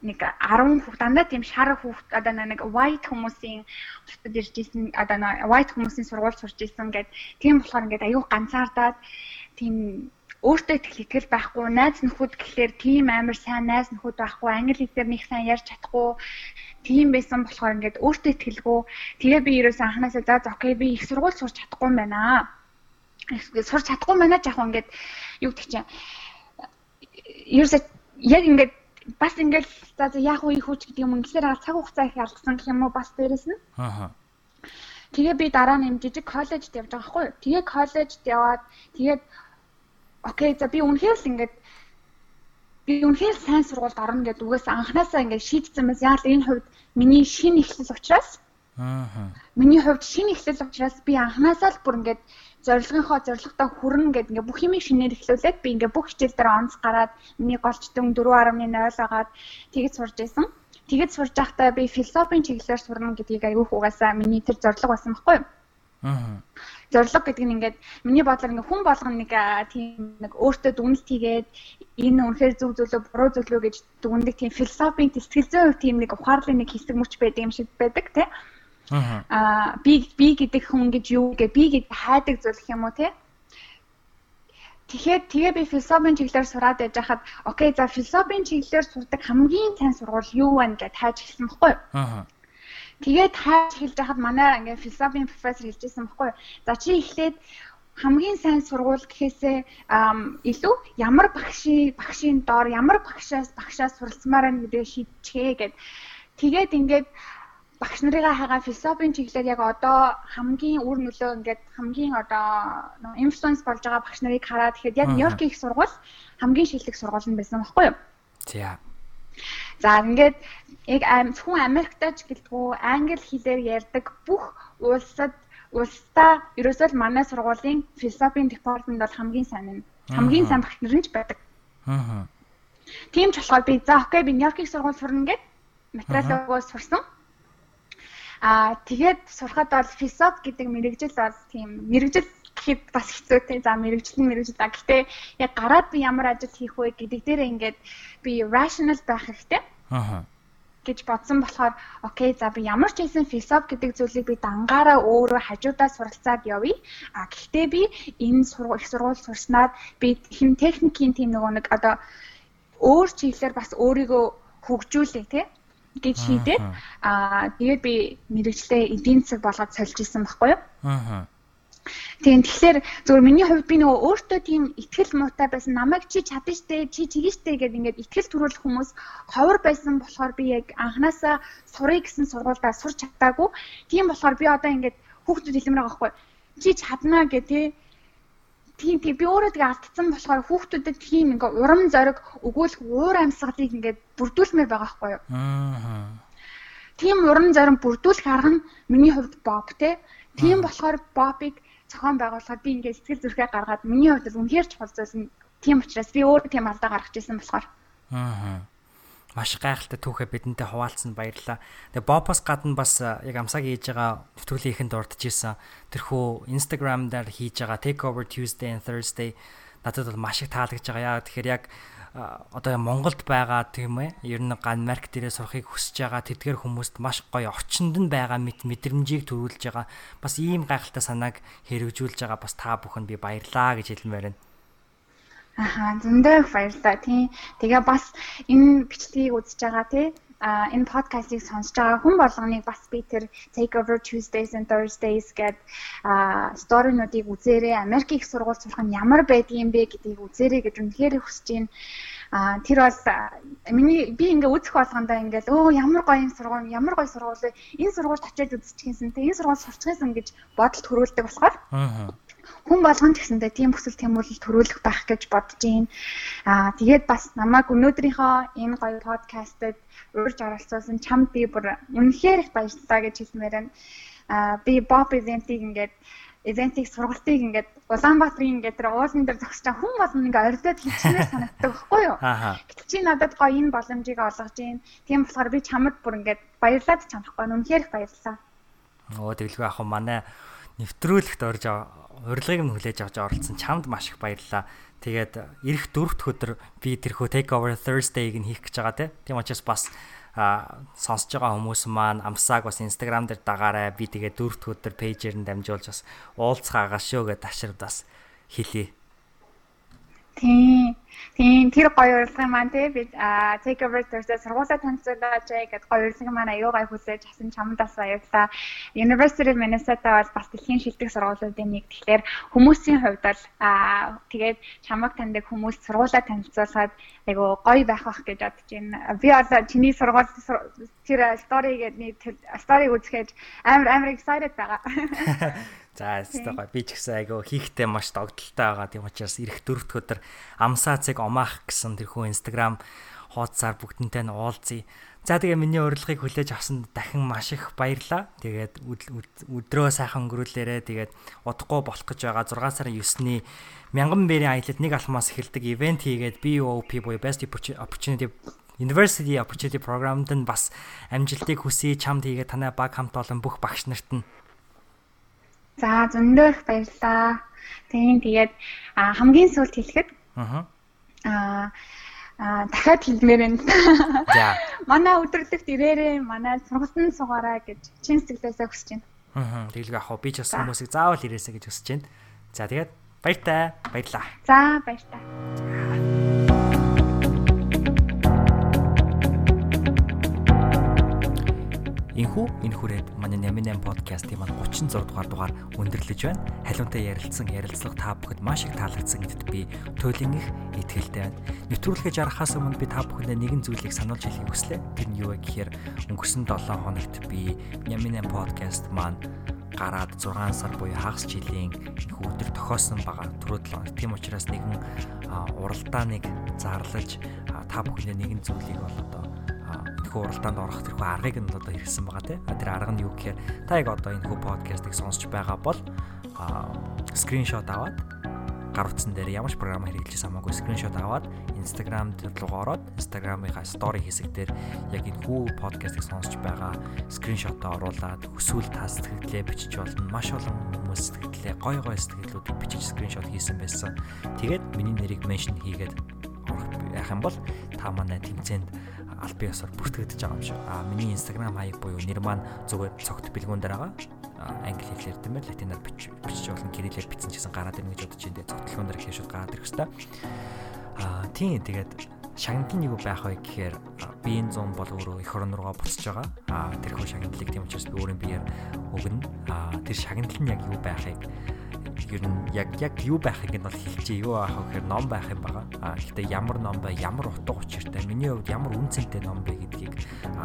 нэг 10 хүүхд дандаа тийм шар хүүхд одоо нэг white хүмүүсийн хотод ирж исэн одоо white хүмүүсийн сургууль сурж исэн гэд тийм болохоор ингээд аюу ганцаардаад тийм өөртөө итгэл итгэл байхгүй найз нөхөд гэхлээр тийм амар сайн найз нөхөд байхгүй англи хэлээр нэг сайн ярьж чадахгүй тийм байсан болохоор ингээд өөртөө итгэлгүй тэгээ би ерөөсөө анханасаа за окей би их сургууль сурч чадахгүй байна. Сурч чадахгүй байна жаах ингээд юу гэдэг чинь ерөөсөө яг ингээд бас ингээд за за яах вэ их үуч гэдэг юм ингээр цаг хугацаа их алдсан гэх юм уу бас дээрэс нь. Аа. Тэгээ би дараа нь жижиг коллежд явж байгаа хгүй. Тэгээ коллежд яваад тэгээд окей за би үнэхээр л ингээд би үнэхээр сайн сургуульд орно гэдэг үгээс анханасаа ингээд шийдсэн мэс яа л энэ хувьд миний шинэ эхлэл учраас аа миний хувьд шинэ эхлэл учраас би анханасаа л бүр ингээд зорилгынхоо зорилготой хүрнэ гэдэг ингээд бүх юмыг шинээр эхлүүлээд би ингээд бүх хичээл дээр онц гараад миний голчтон 4.0 агаад тэгж сурж исэн. Тэгж сурж байхдаа би философийн чиглэлээр сурна гэдгийг аягүй угаасаа миний тэр зорилго байсан байхгүй юу? Аа зорилго гэдэг нь ингээд миний бодлоор ингээд хүн болгоно нэг тийм нэг өөртөө дүнэлт хийгээд энэ үнэхээр зөв зөвлөө буруу зөвлөө гэж дүгндэг тийм философийн сэтгэл зүйн тийм нэг ухаарлын нэг хэсэг мөч байдаг юм шиг байдаг тий. Аа би би гэдэг хүн гэж юу гэ би гэдэг хайдаг зүйл юм уу тий. Тэгэхээр тэгээ би философийн чиглэлээр сураад байж хахад окей за философийн чиглэлээр сурдаг хамгийн сайн сургууль юу вэ гэж тааж эхэлсэн баггүй. Аа Тэгээд хайж хэлж байхад манай ингээ философийн профессор хэлжсэн баггүй. За чи эхлээд хамгийн сайн сургууль гэхээсээ илүү ямар багшийн багшийн доор ямар багшаас багшаас суралцмаар байна гэдгийг шийдчихээ гэд. Тэгээд ингээд багш нарыгаа хагаа философийн чиглэлээр яг одоо хамгийн үр нөлөө ингээд хамгийн одоо инфлюенс болж байгаа багш нарыг хараад тэгэхэд яг Нью-Йорк их сургууль хамгийн шилдэг сургууль нь байсан байхгүй юу? За. За ингээд яг хүн Америктаж гэлтгүү англи хэлээр ярьдаг бүх улсад улсдаа ерөөсөө л манай сургуулийн философийн департамент бол хамгийн сайн нь хамгийн сайн багш нар нь ч байдаг. Аа. Тийм ч болохоор би за окей би Нью-Йоркийг сургууль сурна гэд материалаа сурсан. Аа тэгээд сурахад бол философи гэдэг мэрэгжил бол тийм мэрэгжил гэхэд бас хэцүүтэй. За мэрэгжил нь мэрэгжил. Гэхдээ яг гараад би ямар ажил хийх вэ гэдэг дээр ингээд би rational байх хэрэгтэй. Аа гэж бодсон болохоор окей за би ямар ч хэлсэн философи гэдэг зүйлийг би дангаараа өөрөө хажуудаа суралцаад явъя. А гэхдээ би энэ сургууль сургууль сурснаад би хэм техникийн тийм нөгөө нэг одоо өөр чиглэлээр бас өөрийгөө хөгжүүлээ тий гэж шийдээд аа тэгээд би мэрэгчлээ эдийн засаг болгоод сольж исэн байхгүй юу? Аа Тийм тэгэхээр зөвхөн миний хувьд би нөгөө өөртөө тийм ихтгэл муутай байсан намайг чи чадна штэ чи чиглэн штэ гэдэг ингээд ихтгэл төрүүлэх хүмүүс ховор байсан болохоор би яг анханасаа сурыг гэсэн сургуульдаа сурч чадаагүй. Тийм болохоор би одоо ингээд хүүхдүүд хэлмээр байгаа байхгүй. Чи чадна гэх тээ тийм тийм би өөрөө тэгээ алдсан болохоор хүүхдүүдэд тийм ингээ урам зориг өгөөлөх уур амьсгалыг ингээ бүрдүүлмээр байгаа байхгүй юу. Аа. Тийм урам зориг бүрдүүлэх арга нь миний хувьд боб те. Тийм болохоор бобыг зохион байгуулахад би ингээд сэтгэл зүрхээ гаргаад миний хувьд үнэхээр чухал зүйл нь тийм учраас би өөрөө тийм алдаа гаргаж ирсэн болохоор. Аа. Маш гайхалтай түүхээ бидэнтэй хуваалцсан баярлалаа. Тэгээ Бопос гадна бас яг амсаг хийж байгаа нэвтрүүлгийн ихэнд ордож исэн. Тэрхүү Instagram дээр хийж байгаа Takeover Tuesday and Thursday надад бол маш их таалагдж байгаа. Яа тэгэхээр яг одоо Монголд байгаа тийм ээ ер нь Америк дээрээ сурахыг хүсэж байгаа тэдгэр хүмүүст маш гоё орчинд нь байгаа мэд мэдрэмжийг төрүүлж байгаа бас ийм гайхалтай санааг хэрэгжүүлж байгаа бас та бүхэнд би баярлаа гэж хэлмээр байна. Аха зөндөө баярлалаа тийм. Тэгээ бас энэ бичлэгийг үзэж байгаа тийм а энэ подкастыг сонсож байгаа хүн болгоныг бас би тэр Takeover Tuesdays and Thursdays гэдэг а сторинуудыг үзээрэй. Америк их сургууль сурах нь ямар байдгийм бэ гэдгийг үзээрэй гэж үнэхээр хүсэж байна. А тэр бол миний би ингээ үзэх болгондоо ингээл өө ямар гоё юм сургууль ямар гоё сургууль энэ сургуульд очиад үзчихсэн те энэ сургууль сурчихсан гэж бодолд төрүүлдэг болохоор хүн болгонд гэсэндээ тийм хүсэл тэмүүлэл төрүүлэх байх гэж бодож байна. Аа тэгээд бас намайг өнөөдрийнхөө энэ гоё подкастад урьж оролцуулсан чамд би бүр үнэхээр их баярлалаа гэж хэлмээр байна. Аа би Bob event-ийг ингээд ивентийг сургалтыг ингээд Улаанбаатарын ингээд тэр уулан дээр зогсож байгаа хүн болгон ингээд ордод хичнээн санагддаг байхгүй юу? Гэтэл чи надад гоё энэ боломжийг олгож гин. Тийм болохоор би чамд бүр ингээд баярлаад чамахгүй үнэхээр их баярлалаа. Оо тэгэлгүй ах манай нэвтрүүлэгт орж урилгыг нь хүлээж авч оролцсон чамд маш их баярлалаа. Тэгээд эх дөрөвт өдөр би тэрхүү take over Thursday-г нь хийх гэж байгаа тийм учраас бас а сонсож байгаа хүмүүс маань амсааг бас Instagram дээр дагаарай. Би тэгээ дөрөвт өдөр пэйжээр нь дамжуулж бас уулзхаагаа шүү гэдээ ташрд бас хэлье. Тийм. Тийм тэр гоё урилгын маань тий би take over Thursday сургуулаа танилцуулаач гэдэг гоё урилгын маань аюу гай хүлээж авсан чамдаас баярлалаа. University of Minnesota бол бас дэлхийн шилдэг сургуулиудын нэг. Тэгэхээр хүмүүсийн хувьд аа тэгээд чамаг таньдаг хүмүүс сургуулаа танилцуулахад айгу гоё байх бах гэж бодож байна. Би одоо чиний сургууль тэр story-гээд нэг story-г үзэхэд амар амар excited байгаа. За өстой гоё. Би ч гэсэн айгүй хийхтэй маш догдолтой байгаа. Тийм учраас ирэх дөрөвт өдөр амсаацыг омаах гэсэн тэрхүү Instagram хуудасаар бүгдэнтэй нь уулзъя. За тэгээ миний урилгыг хүлээж авсанд дахин маш их баярлалаа. Тэгээд өдрөө сайхан өнгөрүүлээрэ тэгээд удахгүй болох гэж байгаа 6 сарын 9-ний мянган бэрийн аялалд нэг алмаас эхэлдэг ивент хийгээд BOP буюу Best Opportunity University Opportunity Program-д нь бас амжилтыг хүсье чамд хийгээд танай баг хамт олон бүх багш нарт нь За зөндөө их баярлалаа. Тийм тэгээд хамгийн сүүлд хэлэхэд аа аа дахиад хэлмээр байна. За. Манай өдөрлөгт ирээрээ манай сургалтанд суугаарай гэж чин сэтгэлээсээ хүсэж байна. Аа тэгэлгүй ах уу би ч бас хүмүүсийг заавал ирээсэй гэж хүсэж байна. За тэгээд баяртай баярлаа. За баяртай. Инхүү энэ хүрээд манай 88 подкастын маань 36 дугаар дугаар өндөрлөж байна. Халуунтай ярилцсан ярилцлага та бүхэнд маш их таалагдсан гэдэгт би туйлын их итгэлтэй байна. Нэвтрүүлгээ жаргахаас өмнө би та бүхэндээ нэгэн зүйлийг сануулж хэлхийг хүслээ. Тэр нь юу вэ гэхээр өнгөрсөн 7 хоногт би 88 подкаст маань гараад 6 сар буюу хагас жилийн их өдөр тохиосон байгаа түрүү 7 хоног. Тийм учраас нэгэн уралдааныг зарлаж та бүхэндээ нэгэн зүйлийг бол одоо энэхүү уралдаанд орох тэрхүү аргыг нь одоо хэрэгсэн байгаа те. Тэр арга нь юу гэхээр та яг одоо энэхүү подкастыг сонсч байгаа бол скриншот аваад гар утсан дээр ямар ч програм хэрэглэж хамаагүй скриншот аваад Instagram руу ороод Instagram-ийнхаа story хэсэг дээр яг энэ хүү подкастыг сонсож байгаа скриншотоо оруулаад өсвөл та сэтгэлдээ бичиж болно. Маш олон хүмүүс сэтгэлдээ гой гой сэтгэлүүдийг бичиж скриншот хийсэн байсан. Тэгээд миний нэрийг меншн хийгээд яах юм бол та манай тэмцээнд аль бие ёсоор бүртгэгдэж байгаа юм шиг. А миний Instagram хаяг буюу нэр маань зүгээр цогт бэлгүүн дээр байгаа англи хэлээр ээ латинаар бичиж болно кириллээр бичсэн гэсэн гараад ирнэ гэж бодож энэ цогтлогон дээр хэвшүүд гараад ирэх хэвээр аа тийм тэгээд шагналын юу байх вэ гэхээр биеийн зам бол өөрөө эх орон руугаа буцаж байгаа. Аа тэр хөө шагналыг тийм учраас би өөрийн биеэр өгнө. Аа тэр шагнал нь яг юу байхыг ер нь яг яг юу байхыг нь бол хэлчихээ юу аах гэхээр ном байх юм байгаа. А гэхдээ ямар ном бай, ямар утга учиртай, миний хувьд ямар үн цэнтэй ном бэ гэдгийг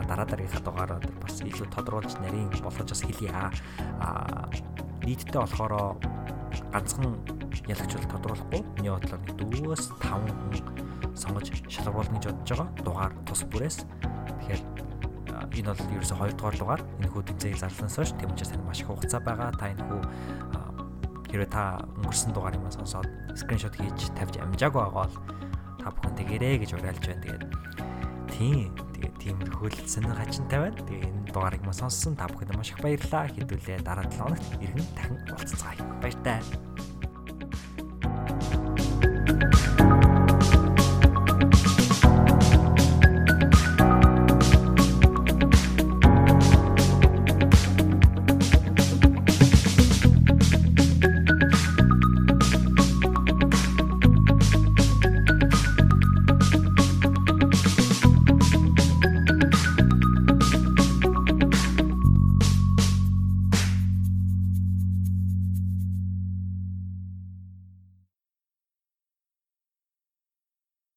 дараа дараагийнхаа дугаараар бас илүү тодруулж нарийн болгож бас хэлье. А нийтдээ болохоор ганцхан ялагчвал тодруулахгүй. Миний бодлоор нэг 4-өөс 5 хүн сонгож шалгаруулна гэж бодож байгаа. Дугаар тус бүрээс. Тэгэхээр энэ бол ерөөсөй 2 дугаар дугаар энэ хүү тэмцээг зарласнаас хойш тийм учраас тань маш их хугацаа байгаа. Та энэ хүү хэрвээ та өнгөрсөн дугаар юмаа сонсоод скриншот хийж тавьж амжаагүй байгаа бол та бүхэн тэгэрээ гэж уриалж байна. Тэгээд тийм тэгээд тийм хөлдсөн хачин тавиад тэгээд энэ дугаарыг маа сонссон та бүхэнд маш их баярлалаа хэдүүлээ дараа 7 хоногт иргэн дахин уулзцаая. Баяртай.